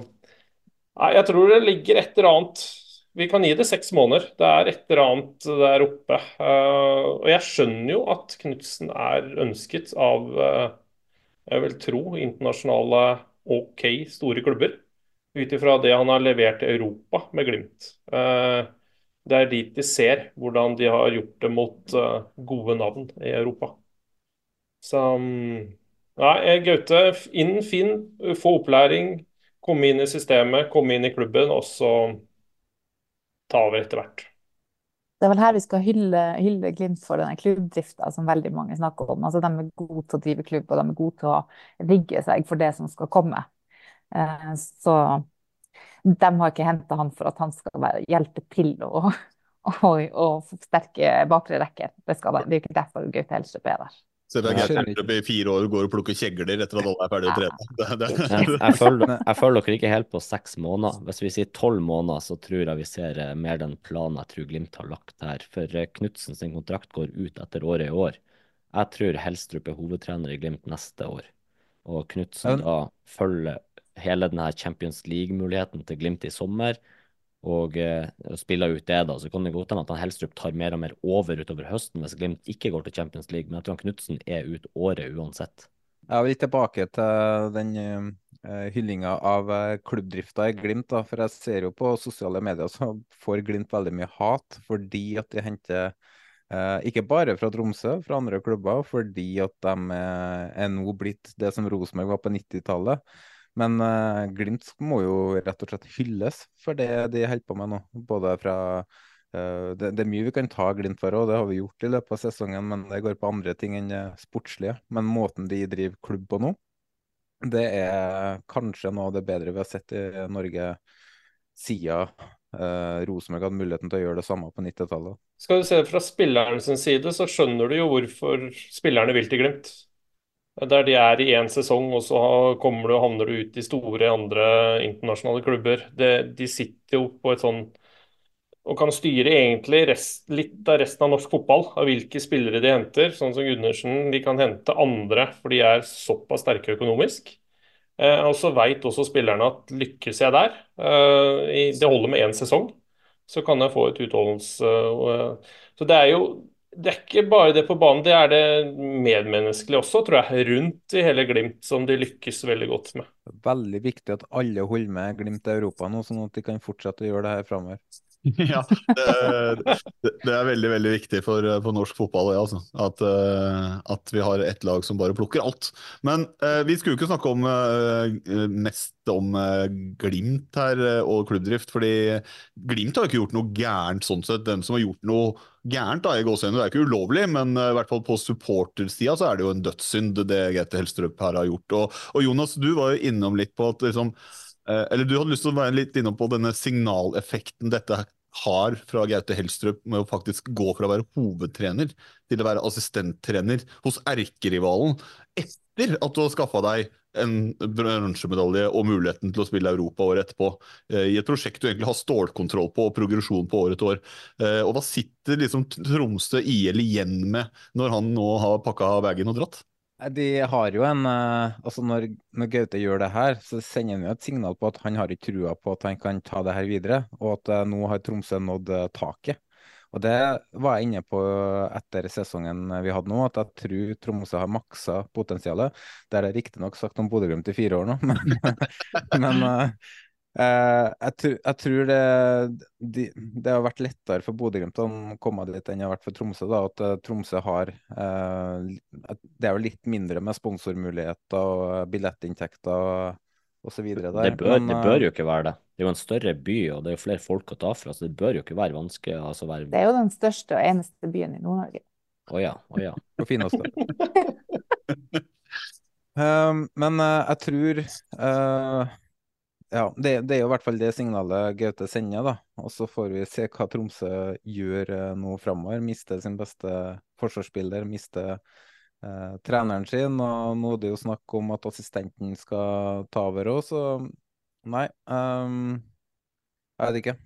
jeg tror det ligger et eller annet Vi kan gi det seks måneder. Det er et eller annet der oppe. Uh, og jeg skjønner jo at Knutsen er ønsket av uh, jeg vil tro internasjonale OK store klubber. Ut ifra det han har levert til Europa med Glimt. Uh, det er dit de ser hvordan de har gjort det mot gode navn i Europa. Så um, Nei, Gaute, inn fin, få opplæring, komme inn i systemet, komme inn i klubben, og så ta over etter hvert. Det er vel her vi skal hylle, hylle Glimt for denne klubbdrifta som veldig mange snakker om. Altså, de er gode til å drive klubb, og de er gode til å rigge seg for det som skal komme. Eh, så de har ikke henta han for at han skal være, hjelpe til å, å, å forsterke bakre rekker. Det, skal, det er jo ikke derfor Gaute Helstrup er der. Så det er Jeg at du i fire år går og plukker kjegler etter at alle er ferdig å trene. Det, det, Jeg, jeg, føler, dere ikke helt på seks måneder. Hvis vi sier tolv måneder, så tror jeg vi ser eh, mer den planen jeg tror Glimt har lagt her. For eh, Knutsen sin kontrakt går ut etter året i år. Jeg tror Helstrup er hovedtrener i Glimt neste år. Og Knutsen da følger hele denne Champions League-muligheten til Glimt i sommer. Og og spiller ut det, da. Så kan det godt hende at han Helstrup tar mer og mer over utover høsten hvis Glimt ikke går til Champions League. Men jeg tror Knutsen er ut året uansett. Jeg vil tilbake til den uh, hyllinga av uh, klubbdrifta i Glimt. da, For jeg ser jo på sosiale medier så får Glimt veldig mye hat fordi at de henter eh, ikke bare fra Tromsø, fra andre klubber, fordi at de er nå blitt det som Rosenborg var på 90-tallet. Men uh, Glimt må jo rett og slett hylles for det de holder på med nå. Både fra uh, det, det er mye vi kan ta Glimt for, og det har vi gjort i løpet av sesongen, men det går på andre ting enn det sportslige. Men måten de driver klubb på nå, det er kanskje noe av det bedre vi har sett i Norge siden eh, Rosenborg hadde muligheten til å gjøre det samme på 90-tallet. Skal du se det fra spillernes side, så skjønner du jo hvorfor spillerne vil til Glimt. Der de er i én sesong, og så kommer du og havner du ut i store andre internasjonale klubber. Det, de sitter jo på et sånn og kan styre egentlig rest, litt av resten av norsk fotball, av hvilke spillere de henter. Sånn som Gundersen, de kan hente andre, for de er såpass sterke økonomisk. Eh, og så veit også spillerne at lykkes jeg der, eh, det holder med én sesong, så kan jeg få et utholdens... eh, så det er jo det er ikke bare det på banen, det er det medmenneskelige også, tror jeg, rundt i hele Glimt, som de lykkes veldig godt med. Veldig viktig at alle holder med Glimt i Europa nå, sånn at de kan fortsette å gjøre det her framover. Ja, det, det- er veldig veldig viktig for, for norsk fotball ja, altså. at, eh, at vi har ett lag som bare plukker alt. Men eh, vi skulle ikke snakke om, eh, mest om eh, Glimt her eh, og klubbdrift, fordi Glimt har ikke gjort noe gærent sånn sett. Den som har gjort noe gærent, da, i gåseøynene, det er ikke ulovlig, men eh, i hvert fall på supportersida så er det jo en dødssynd, det Gaute Helstrup her har gjort. Og, og Jonas, du var jo innom litt på at liksom Eller du hadde lyst til å være litt innom på denne signaleffekten dette har fra Gaute Helstrup med å faktisk gå fra å være hovedtrener til å være assistenttrener hos erkerivalen etter at du har skaffa deg en bronsemedalje og muligheten til å spille Europa året etterpå, eh, i et prosjekt du egentlig har stålkontroll på og progresjon på året etter år. Eh, Og hva sitter liksom Tromsø IL igjen med når han nå har pakka bagen og dratt? De har jo en eh, Altså når, når Gaute gjør det her, så sender han jo et signal på at han har ikke trua på at han kan ta det her videre, og at eh, nå har Tromsø nådd eh, taket. Og det var jeg inne på etter sesongen vi hadde nå, at jeg tror Tromsø har maksa potensialet. Det har jeg riktignok sagt om Bodø-Glimt i fire år nå, men, men jeg, tr jeg tror det, de, det har vært lettere for Bodø-Glimt å komme dit enn det har vært for Tromsø. da, At eh, Tromsø har eh, Det er jo litt mindre med sponsormuligheter og billettinntekter osv. Det bør, men, det eh, bør jo ikke være det. Det er jo en større by, og det er jo flere folk å ta fra, så det bør jo ikke være vanskelig. Altså være... Det er jo den største og eneste byen i Nord-Norge. Å ja, å ja. Og fineste. Um, men eh, jeg tror eh, Ja, det, det er jo i hvert fall det signalet Gaute sender, da. Og så får vi se hva Tromsø gjør uh, nå framover. Mister sin beste forsvarsspiller, mister eh, treneren sin. Og nå er det jo snakk om at assistenten skal ta over òg, så nei. Um, jeg vet ikke.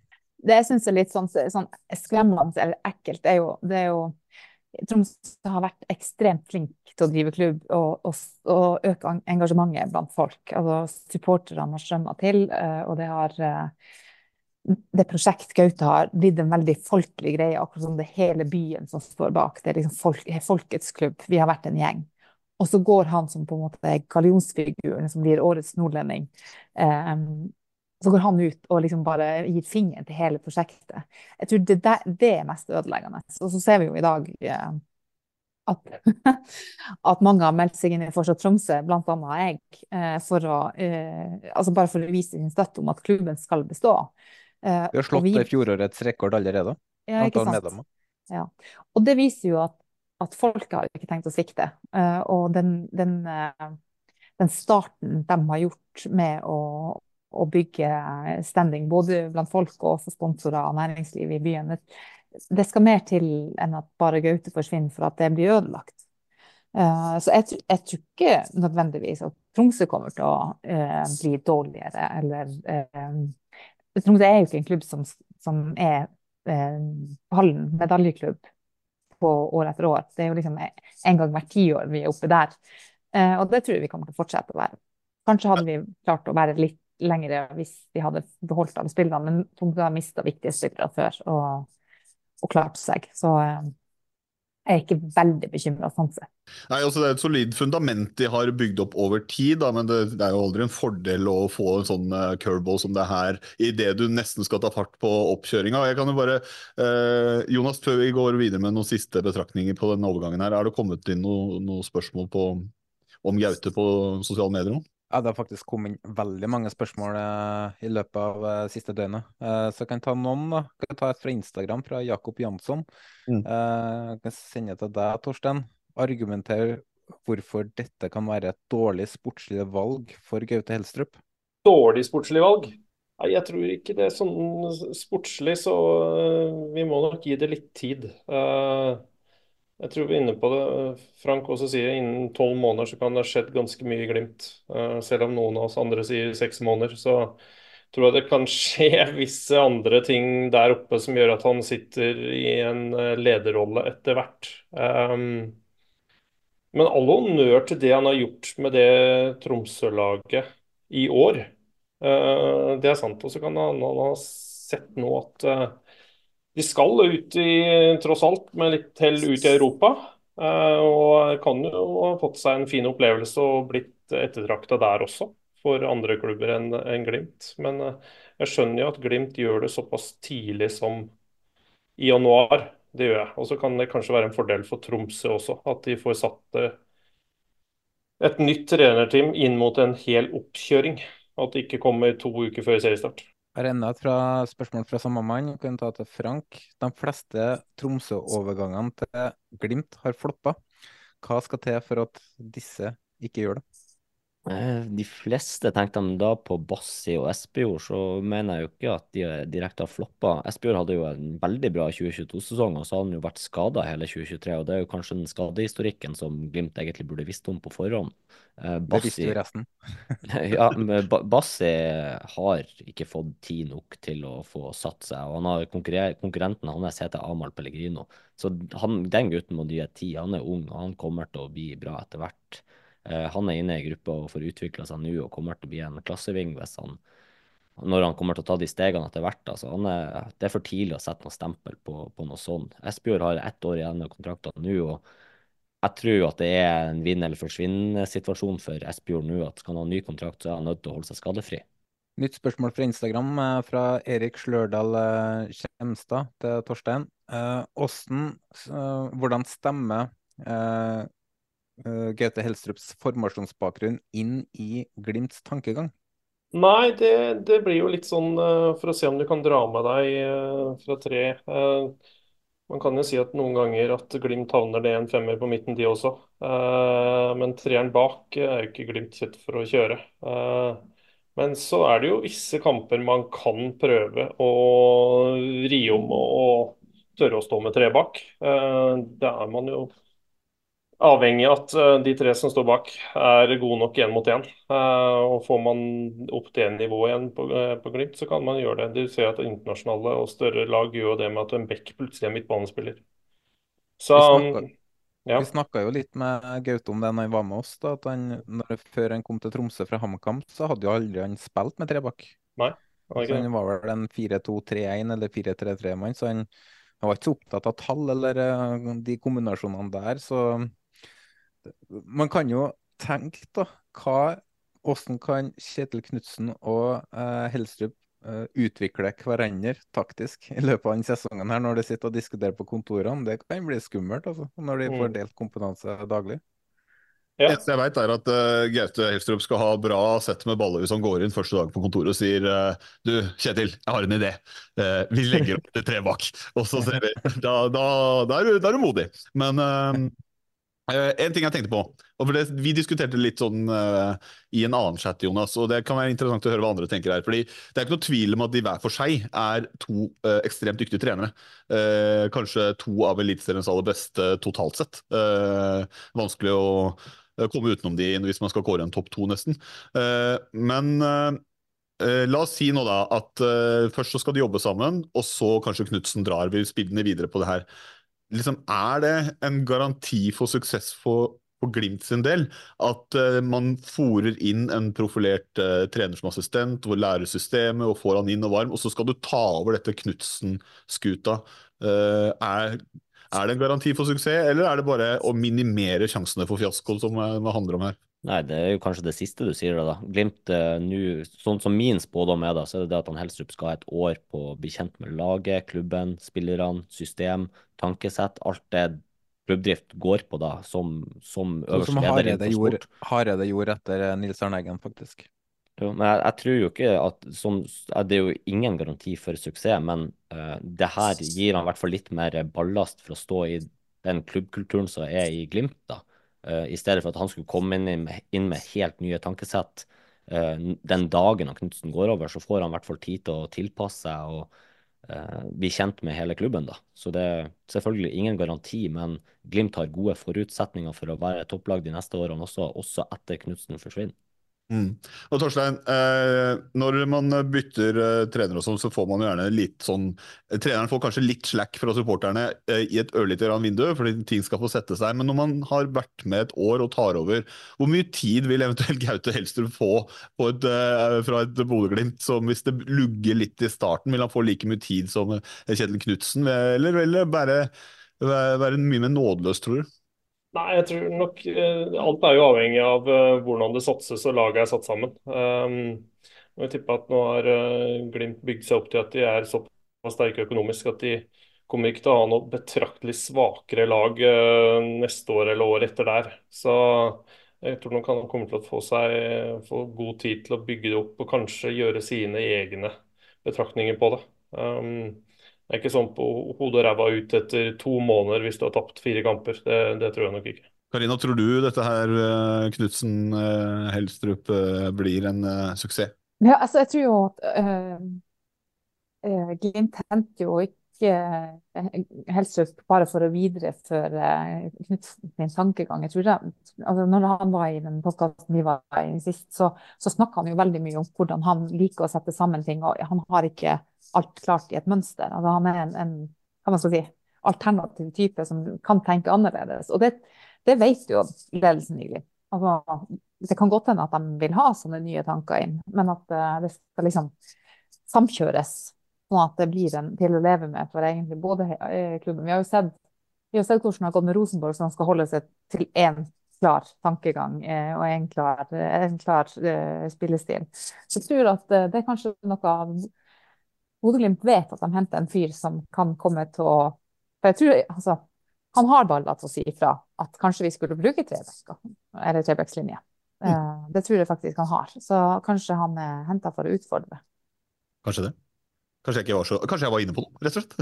Det jeg syns er litt sånn, sånn skremmende eller ekkelt, er jo, det er jo Tromsø har vært ekstremt flink til å drive klubb og, og, og øke engasjementet blant folk. Altså, supporterne har strømma til, eh, og det har eh, det prosjekt Gaute har blitt en veldig folkelig greie, akkurat som det hele byen som står bak. Det er liksom folk, folkets klubb. Vi har vært en gjeng. Og så går han som på en måte gallionsfiguren som blir årets nordlending. Eh, så går han ut og liksom bare gir fingeren til hele prosjektet. Jeg tror det, der, det er mest ødeleggende. Og så ser vi jo i dag eh, at, at mange har meldt seg inn i Fortsatt Tromsø, annet jeg, eh, for å, eh, altså bare for å vise sin støtte om at klubben skal bestå. Vi har slått vi- fjorårets rekord allerede. ja, ikke sant. Ja. Og det viser jo at, at folket har ikke tenkt å svikte. Og den, den, den starten de har gjort med å, å bygge standing, både blant folk og for sponsorer og næringsliv i byen, det, skal mer til enn at bare Gaute forsvinner for at det blir ødelagt. Eh, så jeg, jeg tror ikke nødvendigvis at Tromsø kommer til å eh, bli dårligere, eller eh, Tromsø er jo ikke en klubb som, som er pallen, medaljeklubb på år etter år. Det er jo liksom en gang hvert tiår vi er oppe der. Og det tror jeg vi kommer til å fortsette å være. Kanskje hadde vi klart å være litt lengre hvis de hadde beholdt alle spillene, men Tromsø har mista viktige spillere før og, og klart seg. Så eh, jeg er ikke veldig bekymra sånn sett. Nei, altså Det er et solid fundament de har bygd opp over tid, da, men det, det er jo aldri en fordel å få en sånn uh, curveball som det her idet du nesten skal ta fart på oppkjøringa. Jeg kan jo bare, uh, Jonas, før vi går videre med noen siste betraktninger på denne overgangen, her, er det kommet inn noen noe spørsmål på, om Gaute på sosiale medier nå? Ja, det har faktisk kommet inn veldig mange spørsmål eh, i løpet av eh, siste døgnet. Eh, så jeg kan ta noen. da. Jeg kan ta et fra Instagram, fra Jakob Jansson. Mm. Eh, jeg kan sende til deg, Torstein. Argumenter hvorfor dette kan være et dårlig sportslig valg for Gaute Helstrup. Dårlig sportslig valg? Nei, jeg tror ikke det er sånn sportslig, så vi må nok gi det litt tid. Eh, jeg tror vi er inne på det. Frank også sier innen tolv måneder så kan det ha skjedd ganske mye i Glimt. Eh, selv om noen av oss andre sier seks måneder, så tror jeg det kan skje visse andre ting der oppe som gjør at han sitter i en eh, lederrolle etter hvert. Um, men all honnør til det han har gjort med det Tromsø-laget i år. Eh, det er sant. Og så kan han, han ha sett nå at eh, de skal ut i, tross alt, med litt hell ut i Europa. Eh, og kan jo ha fått seg en fin opplevelse og blitt ettertrakta der også. for andre klubber enn en Glimt. Men eh, jeg skjønner jo at Glimt gjør det såpass tidlig som i januar. Det gjør jeg. Og så kan det kanskje være en fordel for Tromsø også, at de får satt eh, et nytt trenerteam inn mot en hel oppkjøring. At det ikke kommer to uker før seriestart. Er enda et spørsmål fra samme mann. Kan ta til Frank. De fleste Tromsø-overgangene til Glimt har floppa. Hva skal til for at disse ikke gjør det? Eh, De fleste tenkte de da på Bassi og Espejord, så mener jeg jo ikke at de direkte har floppa. Espejord hadde jo en veldig bra 2022-sesong, og så har han jo vært skada hele 2023. og Det er jo kanskje den skadehistorikken som Glimt egentlig burde visst om på forhånd. Bassi, visste resten. ja, Bassi har ikke fått tid nok til å få satt seg, og han har konkurrenten hans heter Amahl Pellegrino. Så han, den gutten må de gi tid. Han er ung, og han kommer til å bli bra etter hvert. Eh, han er inne i gruppa og får utvikla seg nå og kommer til å bli en klasseving hvis han når han kommer til å ta de stegene etter hvert. Altså, er, det er for tidlig å sette noe stempel på, på noe sånt. Espejord har ett år igjen av kontrakten nå, og jeg tror at det er en vinn eller forsvinn-situasjon for Espejord nå. at Skal han ha ny kontrakt, så er han nødt til å holde seg skadefri. Nytt spørsmål fra Instagram eh, fra Erik Slørdal Kjemstad til Torstein. Eh, eh, hvordan stemmer eh, eh, Gaute Helstrups formasjonsbakgrunn inn i Glimts tankegang? Nei, det, det blir jo litt sånn eh, for å se om du kan dra med deg eh, fra tre. Man kan jo si at noen ganger at Glimt havner det en femmer på midten, de også. Men treeren bak er jo ikke Glimt kjent for å kjøre. Men så er det jo visse kamper man kan prøve å ri om og tørre å stå med tre bak. Det er man jo avhengig av at eh, de tre som står bak er gode nok én mot én. Eh, og får man opp det nivået igjen på, eh, på Glimt, så kan man gjøre det. Du ser at internasjonale og større lag gjør det med at en back plutselig er midtbanespiller. Så Vi snakka, ja. vi snakka jo litt med Gaute om det når han var med oss. Da, at han, når, før han kom til Tromsø fra HamKam, så hadde jo aldri han spilt med trebakk. Nei, Så han var vel en 4-2-3-1 eller 4-3-3-mann, så han, han var ikke så opptatt av tall eller de kombinasjonene der. Så man kan jo tenke, da, hva, hvordan kan Kjetil Knutsen og eh, Helstrup eh, utvikle hverandre taktisk i løpet av denne sesongen her, når de sitter og diskuterer på kontorene? Det kan bli skummelt, altså, når de får Mm. delt kompetanse daglig. Ja. eneste jeg vet er at uh, Gaute Helstrup skal ha bra sett med baller hvis han går inn første dag på kontoret og sier uh, Du, Kjetil, jeg har en idé. Uh, vi legger opp til tre bak. Og så ser vi. Da, da, da, er, du, da er du modig. Men eh, en ting jeg tenkte på, og for det, vi diskuterte litt sånn uh, i en annen chat, Jonas, og det kan være interessant å høre hva andre tenker her. fordi Det er ikke noe tvil om at de hver for seg er to uh, ekstremt dyktige trenere. Kanskje to av Eliteseriens aller beste totalt sett. Vanskelig å komme utenom de hvis man skal kåre en topp to, nesten. Men la oss si nå da at først så skal de jobbe sammen, og så kanskje Knutsen drar vi spillene videre på det her. Liksom, er det en garanti for suksess for, for Glimt sin del at uh, man fòrer inn en profilert uh, trener som assistent og lærer systemet og får han inn og varm, og så skal du ta over dette Knutsen-skuta? Uh, er, er det en garanti for suksess, eller er det bare å minimere sjansene for fiasko som det handler om her? Nei, det er jo kanskje det siste du sier, da. Glimt eh, nå, sånn som min spådom er, da, så er det det at han Helstrup skal ha et år på å bli kjent med laget, klubben, spillerne, system, tankesett. Alt det klubbdrift går på da, som, som øverste som leder innenfor sport. Hareide gjorde etter eh, Nils Arne Eggen, faktisk. Jo, men jeg, jeg tror jo ikke at som, Det er jo ingen garanti for suksess, men uh, det her gir han i hvert fall litt mer ballast for å stå i den klubbkulturen som er i Glimt. da. Eh, I stedet for at han skulle komme inn, med- inn med helt nye tankesett. Eh, den dagen han Knutsen går over, så får han i hvert fall tid til å tilpasse seg og eh, bli kjent med hele klubben. da. Så det er selvfølgelig ingen garanti, men Glimt har gode forutsetninger for å være topplag de neste årene også, også etter Knutsen forsvinner. Mm. Og Torstein, eh, når man bytter eh, trener og sånn, så får man gjerne litt sånn eh, Treneren får kanskje litt slack fra supporterne eh, i et ørlite vindu, fordi ting skal få sette seg. Men når man har vært med et år og tar over, hvor mye tid vil eventuelt Gaute Helstrup få et, eh, fra et Bodø-Glimt? Som hvis det lugger litt i starten, vil han få like mye tid som Kjetil Knutsen, eller vil det bare være, mye mer nådeløst, tror du? Nei, jeg tror nok eh, Alt er jo avhengig av eh, hvordan det satses og laget er satt sammen. Um, jeg tipper at nå har eh, Glimt bygd seg opp til at de er såpass sterke økonomisk at de kommer ikke til å ha noe betraktelig svakere lag neste år eller året etter der. Så jeg tror nok han kommer til å få seg få god tid til å bygge det opp og kanskje gjøre sine egne betraktninger på det. Um, det er ikke sånn på hodet og ræva ut etter to måneder hvis du har tapt fire kamper. Det, det tror jeg nok ikke. Karina, tror du dette her eh, Knutsen-Helstrup eh, blir en eh, suksess? Ja, altså, jeg tror jo at uh, Glimt henter jo ikke Helstrup bare for å videreføre Knutsen sin tankegang. Jeg tror det, altså, når han var i den podkasten vi var i sist, så, så snakka han jo veldig mye om hvordan han liker å sette sammen ting. og Han har ikke alt klart i et mønster. Altså, han er en, en hva man skal si, alternativ type som kan tenke annerledes. Og det, det vet jo ledelsen nylig. Altså, det kan godt hende at de vil ha sånne nye tanker inn, men at uh, det skal liksom samkjøres, sånn at det blir en til å leve med for egentlig både uh, klubben. Vi har jo sett, vi har sett hvordan det har gått med Rosenborg, som skal holde seg til én klar tankegang uh, og en klar, en klar spillestil. Så jeg tror at det er kanskje noe av Bodø-Glimt vet at de henter en fyr som kan komme til å For jeg tror altså, han har baller til å si ifra at kanskje vi skulle bruke trebacker, eller trebackslinje. Mm. Det tror jeg faktisk han har. Så kanskje han er henta for å utfordre. Kanskje det. Kanskje jeg, var, så, kanskje jeg var inne på noe, rett og slett.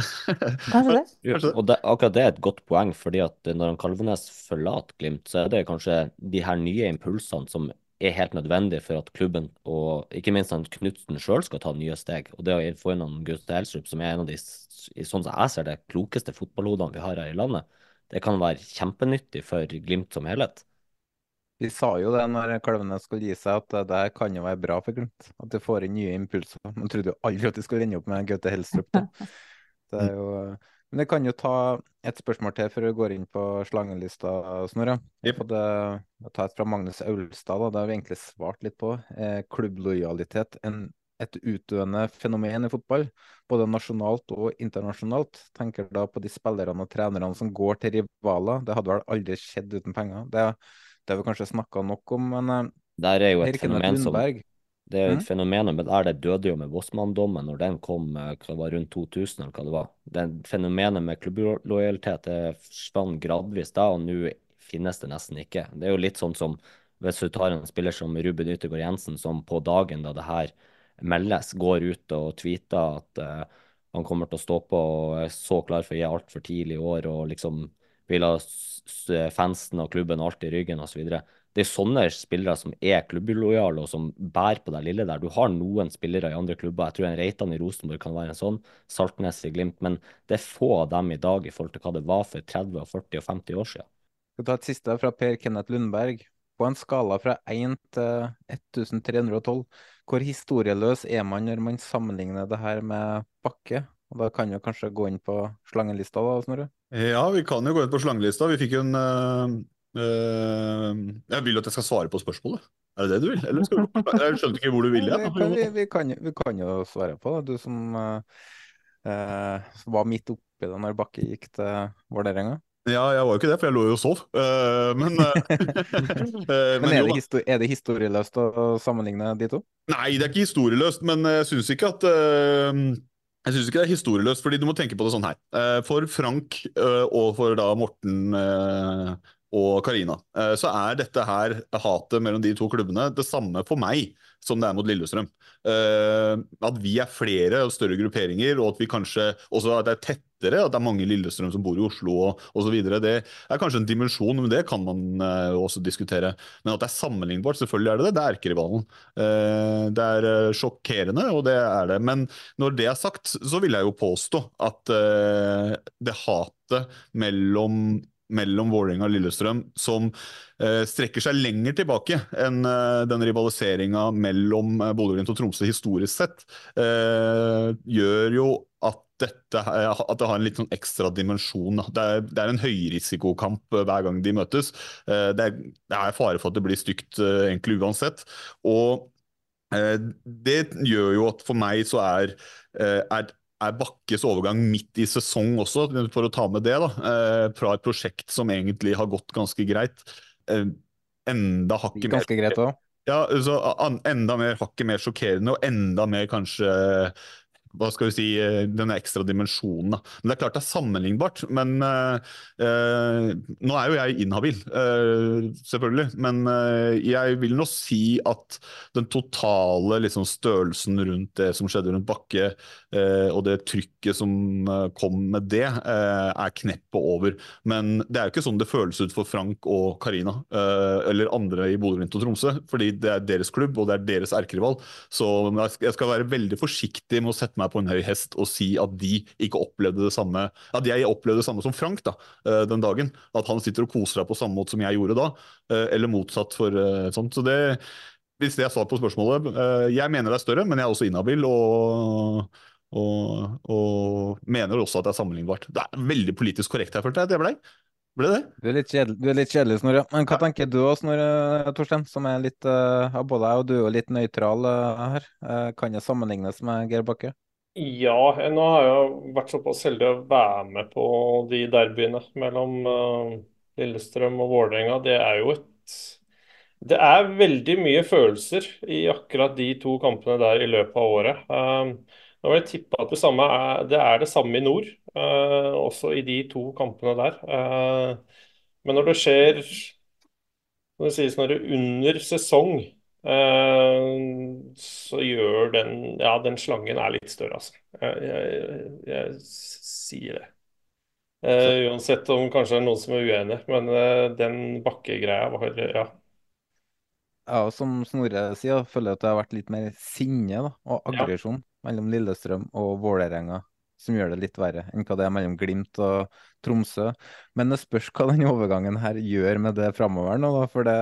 Kanskje det. kanskje det. Og det, akkurat det er et godt poeng, fordi at når Kalvenes forlater Glimt, så er det kanskje de her nye impulsene som er helt nødvendig for at klubben og ikke minst han Knutsen sjøl skal ta nye steg. Og det å få inn han Gustav Helstrup, som er en av de sånn som jeg ser det, klokeste fotballhodene vi har her i landet, det kan være kjempenyttig for Glimt som helhet. Vi sa jo det når kalvene skulle gi seg, at det kan jo være bra for Glimt. At du får inn nye impulser. Man trodde jo aldri at de skulle ende opp med Gaute Helstrup. Da. Det er jo men jeg kan jo ta et spørsmål til før vi går inn på slangelista, Snorre. Yep. Det, tar et fra Magnus Aulstad. Da. Det har vi egentlig svart litt på. Eh, klubblojalitet. En, et utdøende fenomen i fotball, både nasjonalt og internasjonalt. Tenker da på de spillerne og trenerne som går til rivaler. Det hadde vel aldri skjedd uten penger. Det, det har vi kanskje snakka nok om, men eh, Der er jo et fenomen som det er jo et mm. fenomen, men der det døde jo med Vossmann-dommen når den kom hva det var rundt 2000, eller hva det var. Den fenomenet med klubblojalitet forsvant gradvis da, og nå finnes det nesten ikke. Det er jo litt sånn som hvis du tar en spiller som Ruben Yttergård Jensen, som på dagen da det her meldes, går ut og tweeter at uh, han kommer til å stå på og er så klar for å gi alt for tidlig i år og liksom vil ha fansen og klubben alt i ryggen osv det er sånne spillere som er klubblojale og som bærer på det lille der. Du har noen spillere i andre klubber. Jeg tror en Reitan i Rosenborg kan være en sånn. Saltnes i Glimt. Men det er få av dem i dag i forhold til hva det var for 30, og 40 og 50 år siden. Skal ta et siste fra Per Kenneth Lundberg. På en skala fra 1 til 1312, hvor historieløs er man når man sammenligner det her med Bakke? Og Da kan vi kanskje gå inn på slangelista, da, Snorre? Ja, vi kan jo gå inn på slangelista. Vi fikk jo en uh Uh, jeg vil at jeg skal svare på spørsmålet. Er det det du vil? Eller skal du, jeg skjønte ikke hvor du ville. Ja, vi, vi, vi, kan, vi, kan, jo svare på det. Du som uh, uh, var midt oppi det når Bakke gikk til Vålerenga. Ja, jeg var jo ikke det, for jeg lå jo og sov. men, men, men er, det histor er, det historieløst å sammenligne de to? Nei, det er ikke historieløst, men jeg syns ikke at jeg syns ikke det er historieløst, fordi du må tenke på det sånn her. For Frank og for da Morten og Karina, eh, så er dette her hatet mellom de to klubbene det samme for meg som det er mot Lillestrøm. Uh, at vi er flere og større grupperinger, og at vi kanskje også at det er tettere, at det er mange Lillestrøm som bor i Oslo osv. Det er kanskje en dimensjon, men det kan man uh, også diskutere. Men at det er sammenlignbart, selvfølgelig er det det. Det er erkerivalen. Det er sjokkerende, og det er det. Men når det er sagt, så vil jeg jo påstå at det hatet mellom mellom Vålerenga og Lillestrøm som eh, strekker seg lenger tilbake enn eh, den rivaliseringa mellom eh, Bodø-Glimt og Tromsø historisk sett, eh, gjør jo at, dette, at det har en litt sånn ekstra dimensjon. Det er, det er en høyrisikokamp eh, hver gang de møtes. Eh, det er, det er, fare for at det blir stygt egentlig uansett. Og det gjør jo at for meg så er, er er Bakkes overgang midt i sesong også, for å ta med det, da. Eh, fra et prosjekt som egentlig har gått ganske greit. Eh, enda hakket mer Ganske greit òg. Ja, så enda mer hakket mer sjokkerende, og enda mer kanskje hva skal vi si, eh, denne ekstra dimensjonen. Da. Men Det er klart det er sammenlignbart. Men eh, eh, nå er jo jeg inhabil, eh, selvfølgelig. Men eh, jeg vil nå si at den totale liksom, størrelsen rundt det som skjedde rundt Bakke, eh, og det trykket som kom med det, er kneppet over. Men det er jo ikke sånn det føles ut for Frank og Karina, eller andre i Bodø-Glimt og Tromsø. Fordi det er deres klubb, og det er deres erkerival. Så jeg skal være veldig forsiktig med å sette meg på en høy hest og si at de ikke opplevde det samme At jeg opplevde det samme som Frank da, eh, den dagen. At han sitter og koser seg på samme måte som jeg gjorde da, eh, eller motsatt for eh, sånt. Så det hvis det er svar på spørsmålet Jeg mener det er større, men jeg er også inhabil. Og, og, og mener også at det er sammenlignbart. Det er veldig politisk korrekt her, følte jeg at jeg ble. Ble det? Du er litt kjedelig, du er litt kjedelig Snorre. Men hva tenker du også, Snorre Torstein, som er litt uh, både jeg og du er litt nøytral uh, her. Uh, kan det sammenlignes med Geir Bakke? Ja, nå har jeg vært såpass heldig å være med på de derbyene mellom eh, Lillestrøm og Vålerenga. Det er jo et Det er veldig mye følelser i akkurat de to kampene der i løpet av året. Eh, nå vil jeg tippe at det, samme er, det er det samme i nord, eh, også i de to kampene der. Eh, men når det skjer når det sies når det er under sesong, så gjør den Ja, den slangen er litt større, altså. Jeg, jeg, jeg sier det. Uh, uansett om kanskje det er noen som er uenig, men uh, den bakkegreia var Ja. Ja, og som Snorre sier, jeg føler at det har vært litt mer sinne da, og aggresjon mellom Lillestrøm og Vålerenga, som gjør det litt verre enn hva det er mellom Glimt og Tromsø. Men det spørs hva den overgangen her gjør med det framover nå, da, for det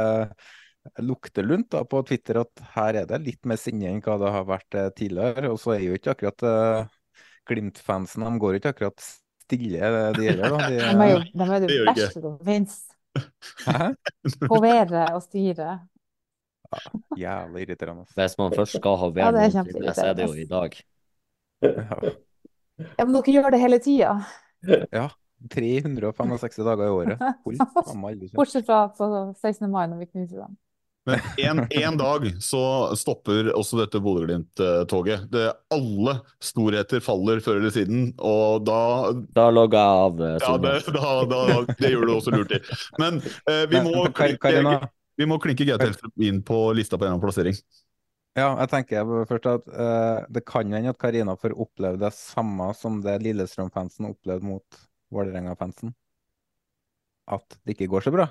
lukter lunt da, på Twitter at her er det litt mer sinne enn hva det har vært eh, tidligere. Og så er jo ikke akkurat uh, Glimt-fansen, de går ikke akkurat stille, det de heller. da. De, De er jo de er Det verste som fins. Hovere og styre. Jævlig irriterende. Hvis man først skal ha Ja, det er så er det jo i dag. Ja. Ja, men dere gjør det hele tida. ja. 365 dager i året. Bortsett fra på 16. mai, når vi knuser dem. Men en, en dag så stopper også dette Bodø-Glimt-toget. Det- Alle storheter faller før eller siden, og da Da logger jeg av. eh, Ja, det, da, da, det gjør du også lurt i. Men eh, vi, må klinke, vi må klinke Gaute inn på lista på en eller annen plassering. Ja, jeg tenker først at eh, det kan hende at Karina får oppleve det samme som det Lillestrøm-fansen opplevde mot Vålerenga-fansen. At det ikke går så bra.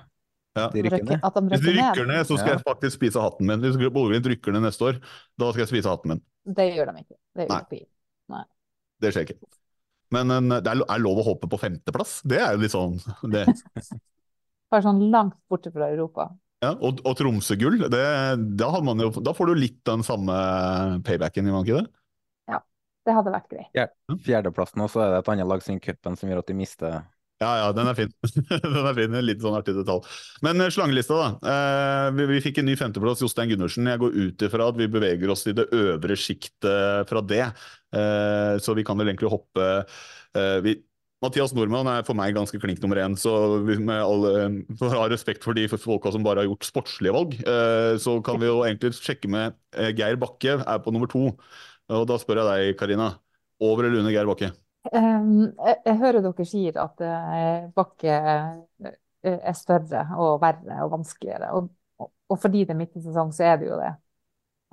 Ja. De rykker ned. At de Hvis de rykker rykker ned, så skal Ja. jeg faktisk spise hatten min. Hvis Bodø-Glimt rykker ned neste år, da skal jeg spise hatten min. Det gjør de ikke. Det gjør Nei. ikke. Nei. Det skjer ikke. Men en, det er, lov å håpe på femteplass. Det er jo litt sånn det. Bare sånn langt borte fra Europa. Ja, og, og Tromsø-gull, da, har man jo, da får du litt den samme paybacken, gjør man ikke det? Ja, Det hadde vært greit. Fjer- Fjerdeplassen, og så er det et annet lag som cupen som gjør at de mister Ja, ja, den er fin. den er fin, litt sånn artig detalj. Men eh, slangelista, da. Eh, vi, vi fikk en ny femteplass, Jostein Gundersen. Jeg går ut ifra at vi beveger oss i det øvre sjiktet fra det. Eh, så vi kan vel egentlig hoppe vi, Mathias Nordmann er for meg ganske klink nummer én. Så med all, for å ha respekt for de folka som bare har gjort sportslige valg, så kan vi jo egentlig sjekke med Geir Bakke er på nummer to. Og da spør jeg deg, Karina. Over eller under Geir Bakke? Um, jeg, hører dere sier at uh, Bakke eh, er større og verre og vanskeligere. Og, fordi det er midt i sesong, så er det jo det.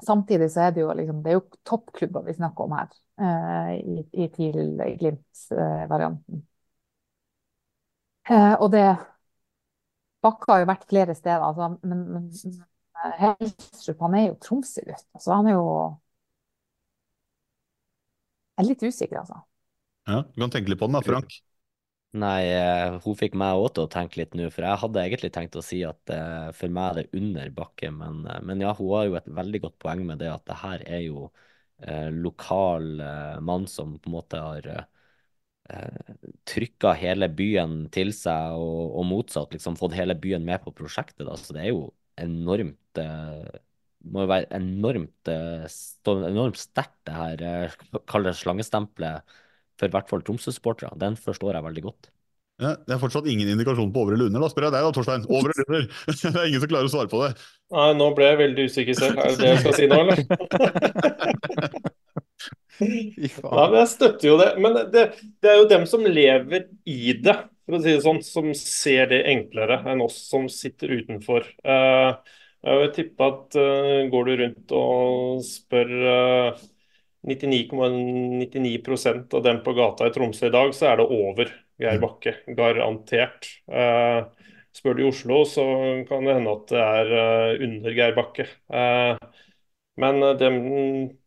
Samtidig så er det jo liksom, det er jo toppklubber vi snakker om her, eh, i, i TIL Glimt-varianten. Eh, og det Bakke har jo vært flere steder, altså, men men Helstrup han er jo Tromsø-gutt. Altså, han er jo Jeg er litt usikker, altså. Ja, du kan tenke litt på den da, Frank. Nei, eh, hun fikk meg òg til å tenke litt nå, for jeg hadde egentlig tenkt å si at eh, for meg er det under Bakke, men, eh, men ja, hun har jo et veldig godt poeng med det at det her er jo lokal mann som på en måte har eh, trykka hele byen til seg, og, og motsatt, liksom fått hele byen med på prosjektet, da, så det er jo enormt må jo være enormt enormt sterkt, det her, kall det slangestempelet, for i hvert fall Tromsø-supportere. Den forstår jeg veldig godt. Ja, det er fortsatt ingen indikasjon på over eller under. Da spør jeg deg da, Torstein. Over eller under? Det er ingen som klarer å svare på det. Nei, nå ble jeg veldig usikker selv. Er det det jeg skal si nå, eller? Nei, men jeg støtter jo det. Men det, det er jo dem som lever i det, for å si det sånn, som ser det enklere enn oss som sitter utenfor. Uh, jeg vil tippe at uh, går du rundt og spør eh, 99,99% av dem på gata i Tromsø i dag, så er det over Geir Bakke. Garantert. Eh, spør du i Oslo, så kan det hende at det er eh, under Geir Bakke. Eh, men dem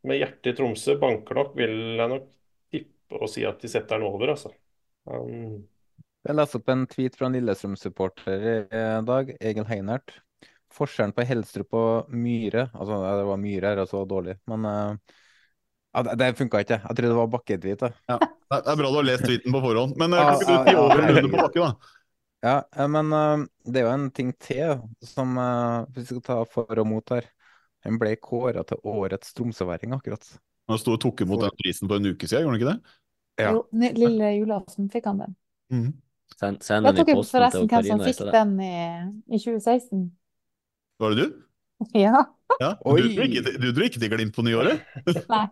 med hjertet i Tromsø banker nok, vil jeg nok tippe og si at de setter den over, altså. Um, Jeg leser opp en tweet fra en Lillestrøm-supporter i dag, Egil Heinert. Forskjellen på Helstrup og Myhre Altså, det var Myhre her, altså dårlig, men eh, ja, det, funka ikke. Jeg trodde det var bakketweet. Ja, det er bra du har lest tweeten på forhånd. Men eh, kan ikke du ti over en runde på Bakke, da? Ja, eh, men eh, det er jo en ting til som vi skal ta for og mot her. Han ble kåra til årets tromsøværing akkurat. Han sto og tok imot den prisen for en uke siden, gjorde han ikke det? Ja. Jo, lille julaften fikk han den. Send, send Vet den i posten til forresten hvem som fikk den i, i 2016? Var det du? Ja. Ja. Du dro ikke til Glimt på nyåret? Nei.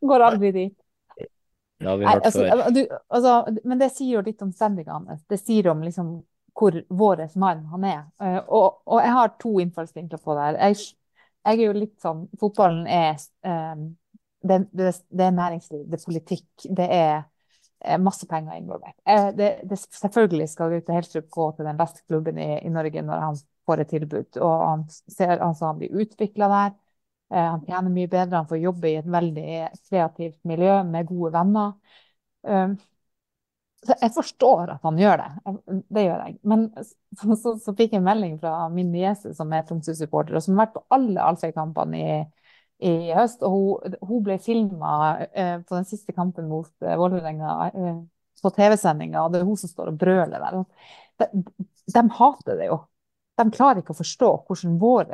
Går aldri dit. Det har vi hørt altså, før. du, altså, men det sier jo litt om sendinga hans. Det sier om liksom hvor vår mann han er. Eh, og, og jeg har to innfallsvinkler på det her. Jeg, jeg er jo litt sånn Fotballen er eh, det, det, det er næringsliv, det er politikk, det er eh, masse penger involvert. Det, det, selvfølgelig skal Gaute Helstrup gå til den beste klubben i, i Norge når han får et tilbud. Og han, ser, altså, han blir utvikla der. Eh, han tjener mye bedre, han får jobbe i et veldig kreativt miljø med gode venner. Um, så jeg forstår at han gjør det, det gjør jeg. Men så, så, så fikk jeg en melding fra min niese som er Tromsø-supporter, og som har vært på alle Alfheim-kampene i, i høst. Og hun, hun ble filma eh, på den siste kampen mot eh, Vålerenga eh, på TV-sendinga, og det er hun som står og brøler der. De, de hater det jo. De klarer ikke å forstå hvordan vår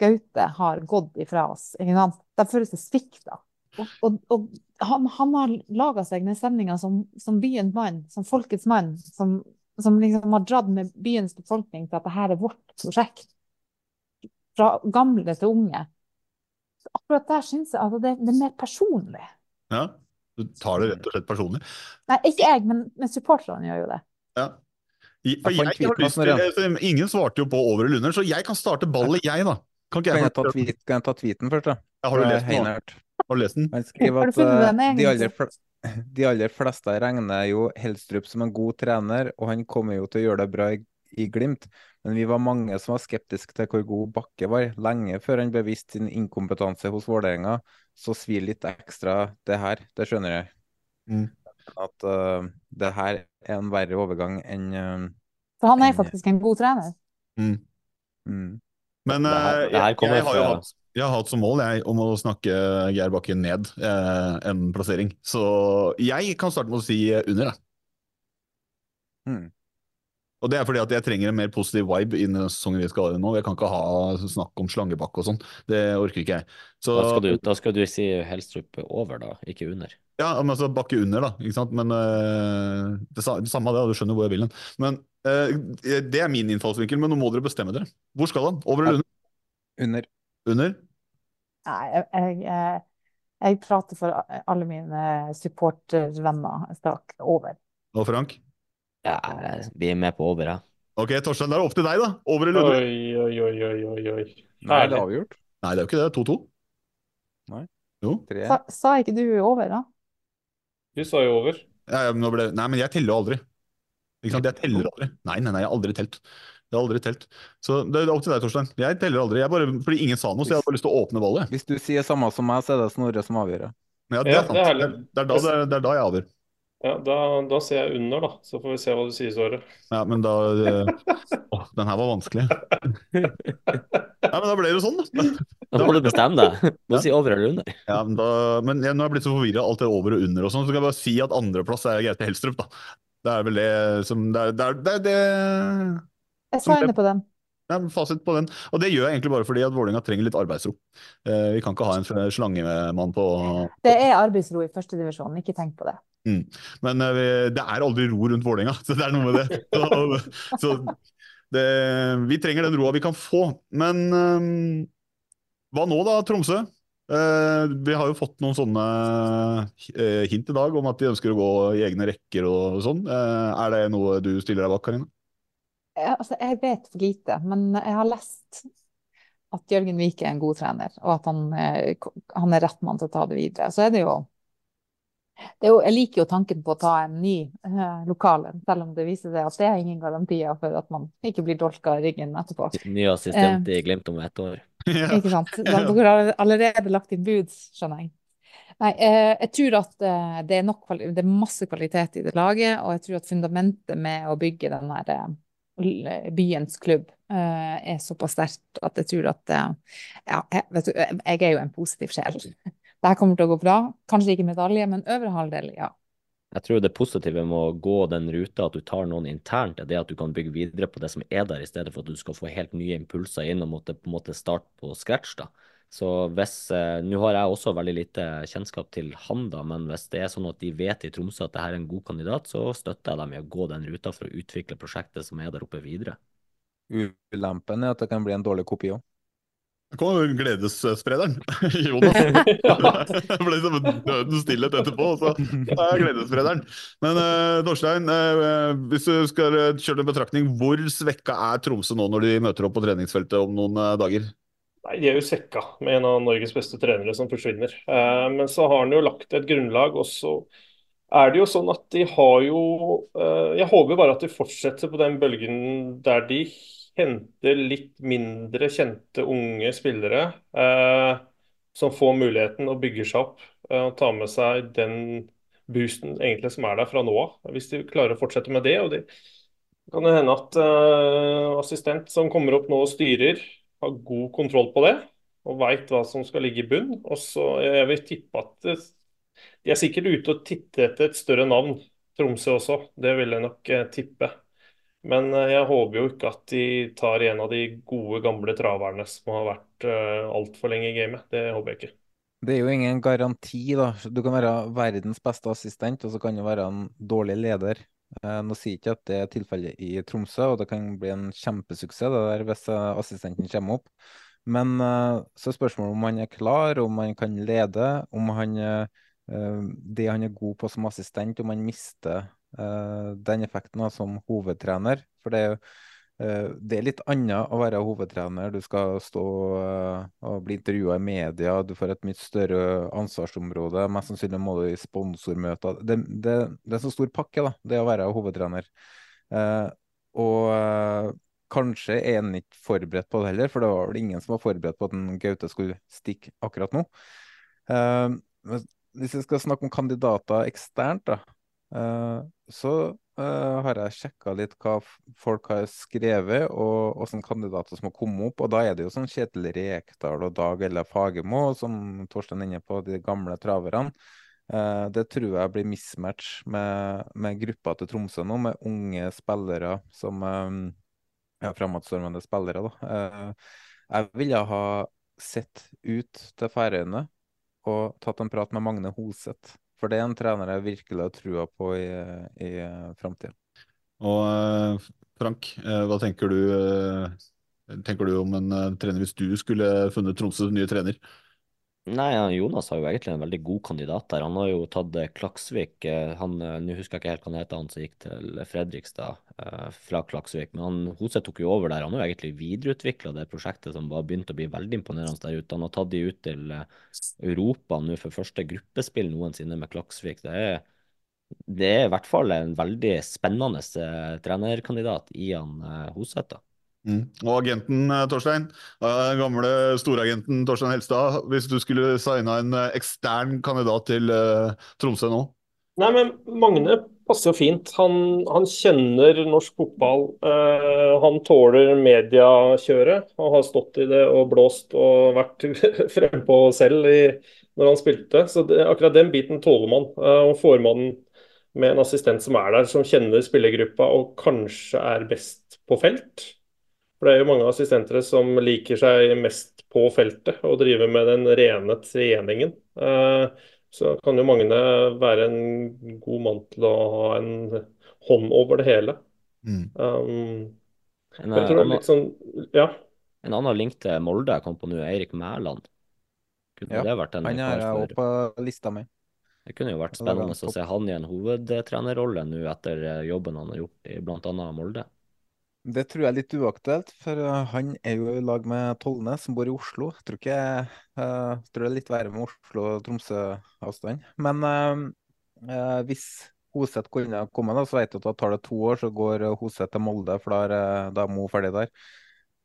Gaute har gått ifra oss. Ikke sant? De føler seg svikta. Og, og, og han, han har laga seg den stemninga som, som byens mann, som folkets mann, som, som liksom har dratt med byens befolkning til at dette er vårt prosjekt. Fra gamle til unge. Akkurat der syns jeg at det, det er mer personlig. Ja. Du tar det rett og slett personlig. Nei, ikke jeg, men, men supporterne gjør jo det. Ja. Jeg, Jeg jeg, ingen svarte jo på over eller under, så jeg kan starte ballet, jeg, da. Kan ikke Kan jeg jeg ta, tweet, kan jeg ta tweeten først, da? Ja, har du lest den. Har du lest den? Han skriver at eh, de, aller fl de aller fleste regner jo Helstrup som en god trener, og han kommer jo til å gjøre det bra i, i Glimt. Men vi var mange som var skeptiske til hvor god Bakke var, lenge før han beviste sin inkompetanse hos Vålerenga. Så svir litt ekstra det her, det skjønner jeg. Mm. At uh, det her er en verre overgang enn uh, For han er faktisk en god trener. Mm. mm. Men Det her- eh, det her jeg, jeg har jo hatt, jeg har hatt som mål jeg, om å snakke Geir Bakken ned eh, en plassering. Så jeg kan starte med å si eh, under, jeg. Hmm. Og det er fordi at jeg trenger en mer positiv vibe i den sesongen vi skal ha nå. Jeg kan ikke ha snakk om slangebakke og sånn. Det orker ikke jeg. Så, Da skal, du, da skal du si Helstrup over, da, ikke under. Ja, men altså bakke under, da. Ikke sant? Men øh, det, det samme det, du skjønner hvor jeg vil hen. Men det er min innfallsvinkel, men nå må dere bestemme dere. Hvor skal han? Over eller under? Under. Under? Nei, jeg, jeg, jeg, prater for alle mine supportervenner. Jeg over. Og Frank? Ja, vi er med på over, ja. Ok, Torstein, det er opp til deg, da. Over eller under? Oi, oi, oi, oi, oi, oi. Nei, det er avgjort. Nei, det er jo ikke det. 2-2. Nei. Jo. Sa, sa ikke du over, da? Du sa jo over. Ja, ja, men nå ble... Nei, men jeg teller jo aldri. Ikke sant? Jeg teller aldri. Nei, nei, nei, jeg har aldri telt. Jeg har aldri telt. Så det er opp til deg, Torstein. Jeg teller aldri. Jeg bare, fordi ingen sa noe, så jeg hadde bare lyst til å åpne ballet. Hvis du sier samme som meg, så er det Snorre som avgjør. Ja, det Ja, er sant. det er Det er, det er, da, det er, det er da jeg avgjør. Ja, da, da ser jeg under, da. Så får vi se hva du sier, Snorre. Ja, men da eh, Åh, den her var vanskelig. Nei, men da ble det jo sånn, da. Da må du bestemme deg. Du må Ja. si over eller under. Ja, men da, men jeg, nå har jeg blitt så forvirra alt er over og under og sånn, så kan jeg bare si at andreplass er Gaute Helstrup, da. Det er vel det som Det er det, er, det, er det Jeg Som inne på den. Er fasit på den. Og det gjør jeg egentlig bare fordi at Vålerenga trenger litt arbeidsro. Eh, vi kan ikke ha en slangemann på Det er arbeidsro i førstedivisjon, ikke tenk på det. Mm. Men eh, vi- det er aldri ro rundt Vålerenga, så det er noe med det. Så, så det, vi trenger den roa vi kan få. Men eh, hva nå da, Tromsø? Eh, vi har jo fått noen sånne eh, hint i dag om at de ønsker å gå i egne rekker og sånn. Uh, er det noe du stiller deg bak, Karine? Jeg, altså, jeg vet for lite, men jeg har lest at Jørgen Wiik er en god trener, og at han, han er rett mann til å ta det videre. Så er det jo, det er jo Jeg liker jo tanken på å ta en ny eh, lokal en, selv om det viser seg at det er ingen garantier for at man ikke blir dolka i ryggen etterpå. Ny assistent i Glimt om ett år. Ikke sant? Dere har allerede lagt inn bud, skjønner jeg. Nei, eh, jeg tror at eh, det er nok det er masse kvalitet i det laget, og jeg tror at fundamentet med å bygge den her eh, byens klubb eh, er såpass sterkt at jeg tror at Ja, vet du, jeg er jo en positiv sjel. Det her kommer til å gå bra. Kanskje ikke medalje, men øvre halvdel, ja. Jeg tror det positive med å gå den ruta, at du tar noen internt, er det at du kan bygge videre på det som er der, i stedet for at du skal få helt nye impulser inn og måtte på en måte starte på scratch. da. Så hvis, eh, Nå har jeg også veldig lite kjennskap til han, da, men hvis det er sånn at de vet i Tromsø at det her er en god kandidat, så støtter jeg dem i å gå den ruta for å utvikle prosjektet som er der oppe, videre. Ulempen er at det kan bli en dårlig kopi òg. Det kom gledessprederen. Jonas. Det ble som en dødens stillhet etterpå. Så det er gledessprederen. Men eh, hvis du skal kjøre en betraktning, hvor svekka er Tromsø nå når de møter opp på treningsfeltet om noen dager? Nei, De er jo svekka med en av Norges beste trenere som forsvinner. Men så har han jo lagt et grunnlag, og så er det jo sånn at de har jo Jeg håper bare at de fortsetter på den bølgen der de henter litt mindre kjente unge spillere eh, som får muligheten og bygger seg opp. eh, og tar med seg den boosten egentlig som er der fra nå av. Hvis de klarer å fortsette med det. og det kan det hende at eh, assistent som kommer opp nå og styrer, har god kontroll på det og veit hva som skal ligge i bunn. Og så Jeg vil tippe at det, de er sikkert ute og titter etter et større navn, Tromsø også. Det vil jeg nok eh, tippe. Men eh, jeg håper jo ikke at de tar en av de gode, gamle traverne som har vært uh, altfor lenge i gamet. Det håper jeg ikke. Det er jo ingen garanti, da. Du kan være verdens beste assistent, og så kan du være en dårlig leder. Eh, Nå sier jeg ikke at det er tilfellet i Tromsø, og det kan bli en kjempesuksess det der hvis eh, assistenten kommer opp. Men eh, så er spørsmålet om han er klar, om han kan lede, om han eh, eh, det han er god på som assistent, om han mister eh, den effekten da, som hovedtrener. For det er jo Eh, Det er litt annet å være hovedtrener. Du skal stå eh, og bli intervjua i media, du får et mye større ansvarsområde. Mest sannsynlig må du i sponsormøter. Det, det, det er så stor pakke, da, det å være hovedtrener. Eh, og eh, kanskje er han ikke forberedt på det heller, for det var vel ingen som var forberedt på at en Gaute skulle stikke akkurat nå. Eh, hvis vi skal snakke om kandidater eksternt, da, eh, så eh, har jeg sjekka litt hva folk har skrevet, og åssen kandidater som har kommet opp. Og da er det jo sånn Kjetil Rekdal og Dag Ella Fagermo, som Torstein er inne på, de gamle traverne. Eh, det tror jeg blir mismatch med, med gruppa til Tromsø nå, med unge spillere som eh, ja, fremadstormende spillere, da. Eh, jeg ville ha sett ut til Færøyene og tatt en prat med Magne Hoseth. For det er en trener jeg virkelig har trua på i, i framtida. Og eh, Frank, eh, hva tenker du, eh, tenker du om en eh, trener hvis du skulle funnet Tromsøs nye trener? Nei, Jonas har jo egentlig en veldig god kandidat der. Han har jo tatt eh, Klaksvik. eh, Han, eh, Nå husker jeg ikke helt hva han heter, han som gikk til Fredrikstad fra Klaksvik. Men han, Hose tok jo over der. Han har jo egentlig videreutvikla det prosjektet som var begynt å bli veldig imponerende der ute. Han har tatt de ut til Europa nå for første gruppespill noensinne med Klaksvik. Det er, det er i hvert fall en veldig spennende trenerkandidat i han Hoseth. Mm. Og agenten, eh, Torstein, eh, gamle storagenten Torstein Helstad, hvis du skulle signa en eh, ekstern kandidat til Tromsø nå? Nei, men Magne passer jo fint. Han, han kjenner norsk fotball. Uh, han tåler mediekjøret. Han har stått i det og blåst og vært frempå selv i, når han spilte. Så det, akkurat den biten tåler man. Uh, og får man med en assistent som er der, som kjenner spillergruppa og kanskje er best på felt, For det er jo mange assistenter som liker seg mest på feltet og driver med den rene treningen. Eh, Så kan jo Magne være en god mann til å ha en hånd over det hele. Mm. Um, En, jeg tror det er litt sånn Ja. En annen link til Molde jeg kom på nå, Eirik Mæland. Kunne Ja, det vært en han er òg på lista mi. Det kunne jo vært spennende å se han i en hovedtrenerrolle nå etter eh, jobben han har gjort i bl.a. Molde. Det tror jeg er litt uaktuelt, for uh, han er jo i lag med Tollnes, som bor i Oslo. Jeg tror ikke jeg tror det er litt verre med Oslo-Tromsø-avstand. Men uh, uh, hvis Hoseth kunne komme, da, så vet du at da tar det to år, så går Hoseth til Molde, for da er, da er Mo ferdig der.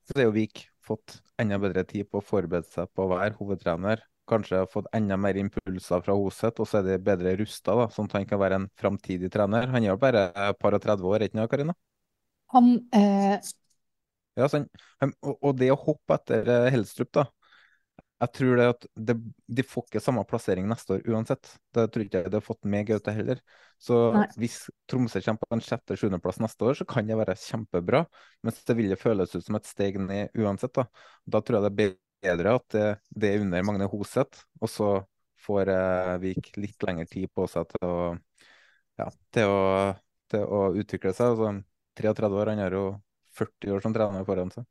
Så er jo Vik fått enda bedre tid på å forberede seg på å være hovedtrener. Kanskje fått enda mer impulser fra Hoseth, og så er de bedre rusta, sånn at han kan være en framtidig trener. Han er jo bare et par og 30 år, ikke sant, Karina? Han eh, Ja, sånn. Og, det å hoppe etter eh, Helstrup, da. Jeg tror det at det, de får ikke samme plassering neste år uansett. Det tror ikke jeg de har fått med Gaute heller. Så Nei. hvis Tromsø kommer på en sjette-sjuendeplass neste år, så kan det være kjempebra. Mens det vil føles ut som et steg ned uansett. Da, da tror jeg det er bedre at det, det er under Magne Hoseth, og så får eh, Vik litt lengre tid på seg til å, ja, til å, til å utvikle seg. Altså, 33 år, han har jo 40 år som trener foran seg.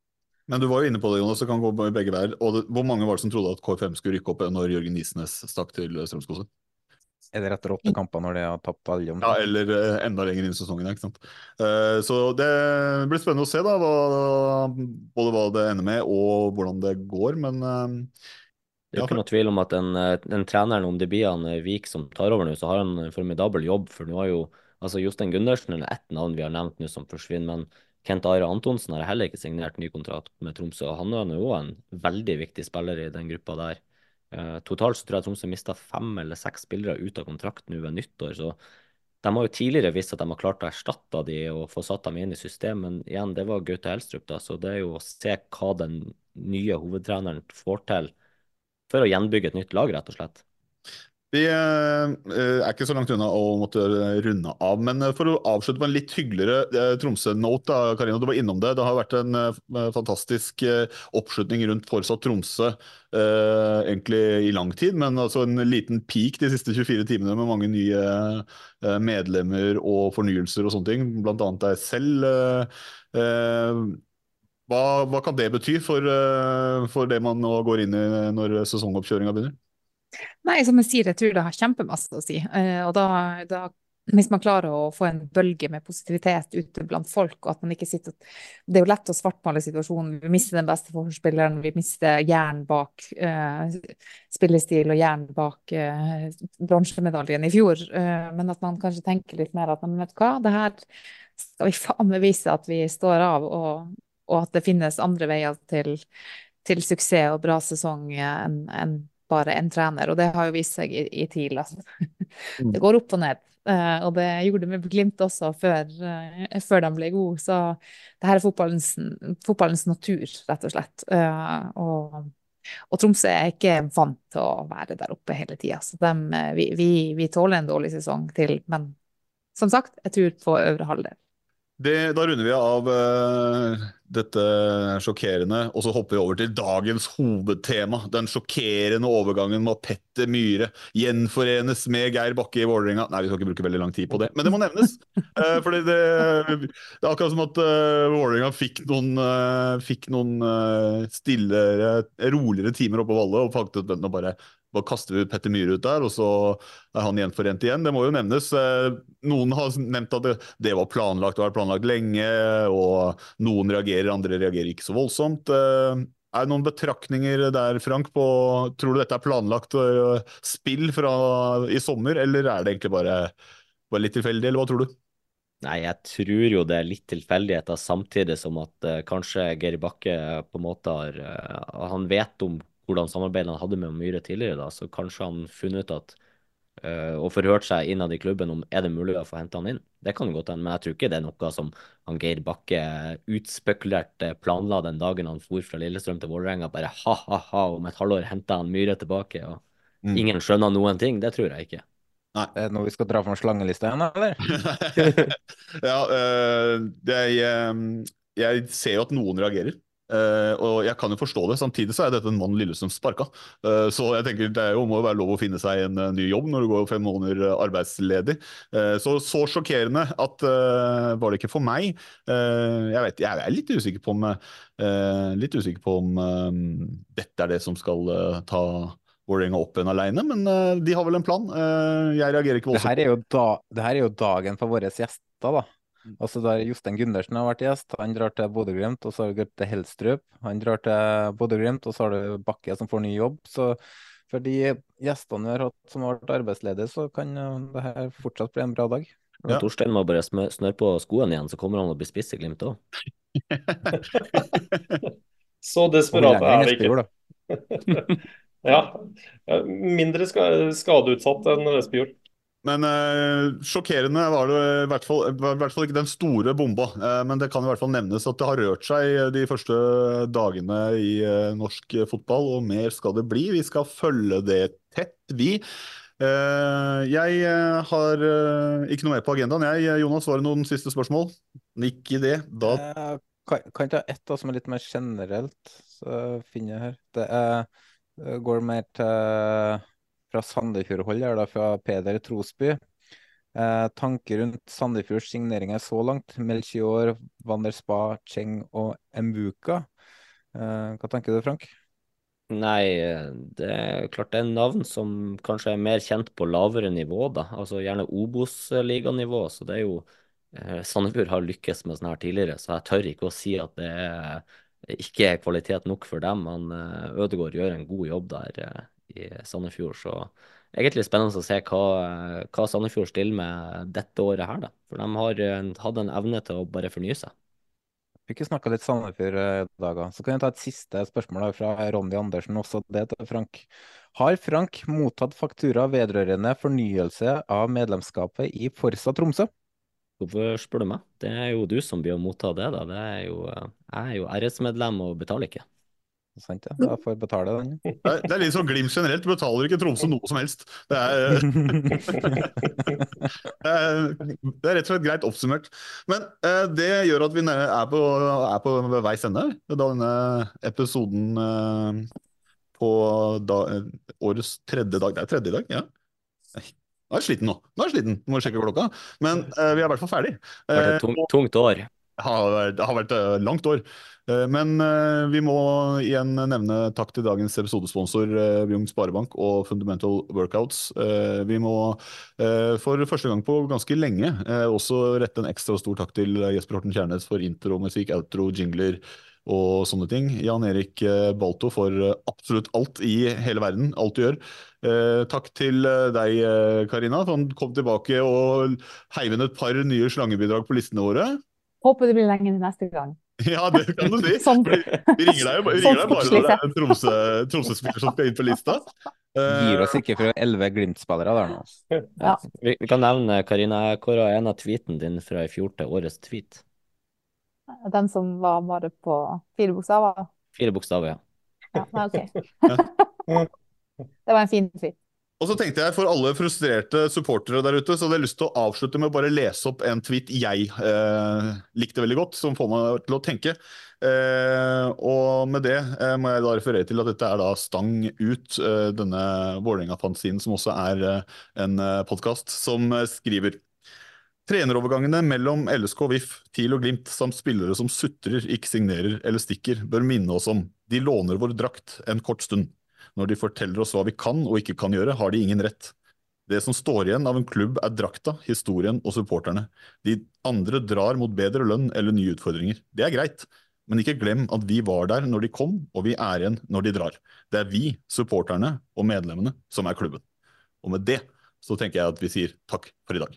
Men du var jo inne på det, Jonas. Det kan gå begge veier. Og det, hvor mange var det som trodde at KFM skulle rykke opp når Jørgen Isnes stakk til Strømskose? Eller etter åtte kamper når de har tapt alle? om Ja, eller eh, enda lenger inn i sesongen. ikke sant? Eh, Så det blir spennende å se da, hva, både hva det ender med og hvordan det går. Men eh, Det er jo ikke noe tvil om at den, den treneren, om det blir han Vik som tar over nå, så har han en formidabel jobb. For nå har jo altså Jostein Gundersen er ett navn vi har nevnt nå som forsvinner. Men Kent Are Antonsen har heller ikke signert ny kontrakt med Tromsø. og Han er jo en veldig viktig spiller i den gruppa der. Eh, totalt så tror jeg Tromsø mista fem eller seks spillere ut av kontrakt nå ved nyttår. så de har jo tidligere visst at de har klart å erstatte de og få satt dem inn i systemet, men igjen, det var Gaute Helstrup, da, så det er jo å se hva den nye hovedtreneren får til for å gjenbygge et nytt lag, rett og slett. Vi eh, er ikke så langt unna å måtte runde av, men eh, for å avslutte på en litt hyggeligere eh, Tromsø-note, Karina, du var innom det. Det har vært en fantastisk oppslutning rundt Fortsatt Tromsø egentlig i lang tid, men altså en liten peak de siste 24 timene med mange nye medlemmer og fornyelser og sånne ting, blant annet deg selv. hva, hva kan det bety for, for det man nå går inn i når sesongoppkjøringa begynner? Nei, som jeg sier, jeg tror det har kjempemasse å si. Eh, og da, da, hvis man klarer å få en bølge med positivitet ute blant folk, og at man ikke sitter Det er jo lett å svartmale situasjonen. Vi mister den beste forspilleren, vi mister jern bak eh, spillestil og jern bak eh, bronsemedaljen i fjor. Eh, men at man kanskje tenker litt mer at men vet du hva, det her skal vi faen meg vise at vi står av, og, og at det finnes andre veier til, til suksess og bra sesong eh, enn enn bare en trener, og det har jo vist seg i, i TIL. Altså. Det går opp og ned, eh, og det gjorde det med Glimt også før, eh, før de ble gode. Så det her er fotballens, fotballens natur, rett og slett. Eh, og, og Tromsø er ikke vant til å være der oppe hele tida, så dem, eh, vi, vi, vi tåler en dårlig sesong til. Men som sagt, jeg tror på øvre halvdel. Det, da runder vi av dette sjokkerende, og så hopper vi over til dagens hovedtema. Den sjokkerende overgangen med at Petter Myhre gjenforenes med Geir Bakke i Vålerenga. Nei, vi skal ikke bruke veldig lang tid på det, men det må nevnes. Uh, fordi det, det er akkurat som at uh, Vålerenga fikk noen, uh, fikk noen uh, stillere, roligere timer oppe på Valle og faktisk og bare bare kaster vi Petter Myhre ut der, og så er han gjenforent igjen. Det må jo nevnes. Noen har nevnt at det, det var planlagt og har vært planlagt lenge, og noen reagerer, andre reagerer ikke så voldsomt. Eh, Er det noen betraktninger der, Frank, på Tror du dette er planlagt eh, spill fra i sommer, eller er det egentlig bare, bare litt tilfeldig, eller hva tror du? Nei, jeg tror jo det er litt tilfeldigheter, samtidig som at uh, kanskje Geir Bakke på en måte har uh, Han vet om hvordan samarbeidet han hadde med Myhre tidligere, da, så kanskje han funnet ut at og forhørt seg innad i klubben om er det mulig å få hente han inn. Det kan godt hende, men jeg tror ikke det er noe som han Geir Bakke utspekulert eh, planla den dagen han for fra Lillestrøm til Vålerenga. Bare ha-ha-ha, om et halvår henter han Myhre tilbake, og Mm. ingen skjønner noen ting. Det tror jeg ikke. Er det noe vi skal dra fram slangelista igjen, eller? ja, eh, det er, eh, jeg ser jo at noen reagerer. Eh, og jeg kan jo forstå det. Samtidig så er dette en mann Lillestrøm sparka. Uh, så jeg tenker det er jo, må jo være lov å finne seg en uh, ny jobb når du går fem måneder eh, arbeidsledig. Eh, så så sjokkerende at eh, var det ikke for meg. Eh, jeg vet, jeg er litt usikker på om, eh, litt usikker på om eh, dette er det som skal eh, ta Vålerenga opp igjen alene, men eh, de har vel en plan. Eh, jeg reagerer ikke Det voldsomt. her er jo, da, det her er jo dagen for våre gjester, da. Altså der Jostein Gundersen har vært gjest, han drar til Bodø-Glimt, og så har du Gaute Helstrup. Han drar til Bodø-Glimt, og så har du Bakke som får ny jobb. Så for de gjestene vi har hatt som har vært arbeidsledige, så kan eh, det her fortsatt bli en bra dag. Ja. Torstein må bare snøre på skoene igjen, så kommer han å bli spiss i Glimt òg. Så desperat er vi ikke. ja. Ja, Mindre skadeutsatt enn Espejord. Men uh, sjokkerende var det i hvert fall, i hvert fall ikke den store bomba. Uh, men det kan i hvert fall nevnes at det har rørt seg de første dagene i uh, norsk fotball, og mer skal det bli. Vi skal følge det tett, vi. Jeg har ikke noe mer på agendaen. Jeg, Jonas, var det noen siste spørsmål? Ikke det. Da kan, kan ta ett da, som er litt mer generelt, så finner jeg her. Er, det går mer til fra Sandefjord-hold her, da, fra Peder Trosby. Eh, tanker rundt Sandefjords signeringer så langt. Melchior, Van der Spa, Cheng og Mbuka. Eh, hva tenker du, Frank? Nei, det er klart det er navn som kanskje er mer kjent på lavere nivå, da. Altså gjerne Obos-liganivå. Så det er jo eh, Sandefjord har lykkes med sånn her tidligere, så jeg tør ikke å si at det er, ikke er kvalitet nok for dem. Han eh, Ødegaard gjør en god jobb der eh, i Sandefjord, så egentlig spennende å se hva, hva Sandefjord stiller med dette året her, da. For de har hatt en evne til å bare fornye seg. Vi ikke snakka litt Sandefjord eh, i dag, òg. Så kan jeg ta et siste spørsmål fra Ronny Andersen, også det til Frank. Har Frank mottatt faktura vedrørende fornyelse av medlemskapet i Forsa Tromsø? Hvorfor spør du meg? Det er jo du som blir å motta det, da. Det er jo, jeg er jo RS-medlem og betaler ikke. Sant det? Jeg får betale den. Det er, det er litt sånn Glimt generelt, du betaler ikke Tromsø noe som helst. Det er, det er, det er rett og slett greit oppsummert. Men eh, det gjør at vi er på, er på veis ende da denne episoden eh, på da, eh, årets tredje dag. Det er tredje dag, ja. Nå er jeg sliten nå. Nå er jeg sliten, må sjekke klokka. Men eh, vi er i hvert fall ferdig. Det har vært et Eh, tungt, tungt år. Det har vært, et langt år. Eh, Men eh, vi må igjen nevne takk til dagens episodesponsor eh, Bjugn Sparebank og Fundamental Workouts. Eh, Vi må eh, for første gang på ganske lenge eh, også rette en ekstra stor takk til Jesper Horten Kjærnes for intromusikk, outro, jingler og sånne ting. Jan Erik eh, Balto for eh, absolutt alt i hele verden, alt du gjør. Eh, takk til eh, deg, eh, Karina, for kom tilbake og heiv inn et par nye slangebidrag på listene våre. Håper det blir lenge til neste gang. Ja, det kan du si. Sånn- Vi, vi ringer deg jo vi ringer sånn deg bare når det er en Tromsø- Tromsø-spiller som skal inn på lista. Uh, Gir oss ikke for elleve Glimt-spillere der nå. Ja. Vi, vi kan nevne, Karina, jeg kåra en av tweeten din fra i fjor til årets tweet. Den som var bare på fire bokstaver. Fire bokstaver, ja. Ja, nei, ok. Det var en fin tweet. Og så tenkte jeg for alle frustrerte supportere der ute, så hadde jeg lyst til å avslutte med å bare lese opp en tweet jeg eh, likte veldig godt, som får meg til å tenke. Eh, og med det eh, må jeg da referere til at dette er da Stang ut, eh, denne Vålerenga-fanzinen som også er eh, en eh, podkast, som skriver Trenerovergangene mellom LSK, VIF, TIL og Glimt samt spillere som sutrer, ikke signerer eller stikker, bør minne oss om de låner vår drakt en kort stund. Når de forteller oss hva vi kan og ikke kan gjøre, har de ingen rett. Det som står igjen av en klubb er drakta, historien og supporterne. De andre drar mot bedre lønn eller nye utfordringer. Det er greit, men ikke glem at vi var der når de kom, og vi er igjen når de drar. Det er vi, supporterne og medlemmene, som er klubben. Og med det så tenker jeg at vi sier takk for i dag.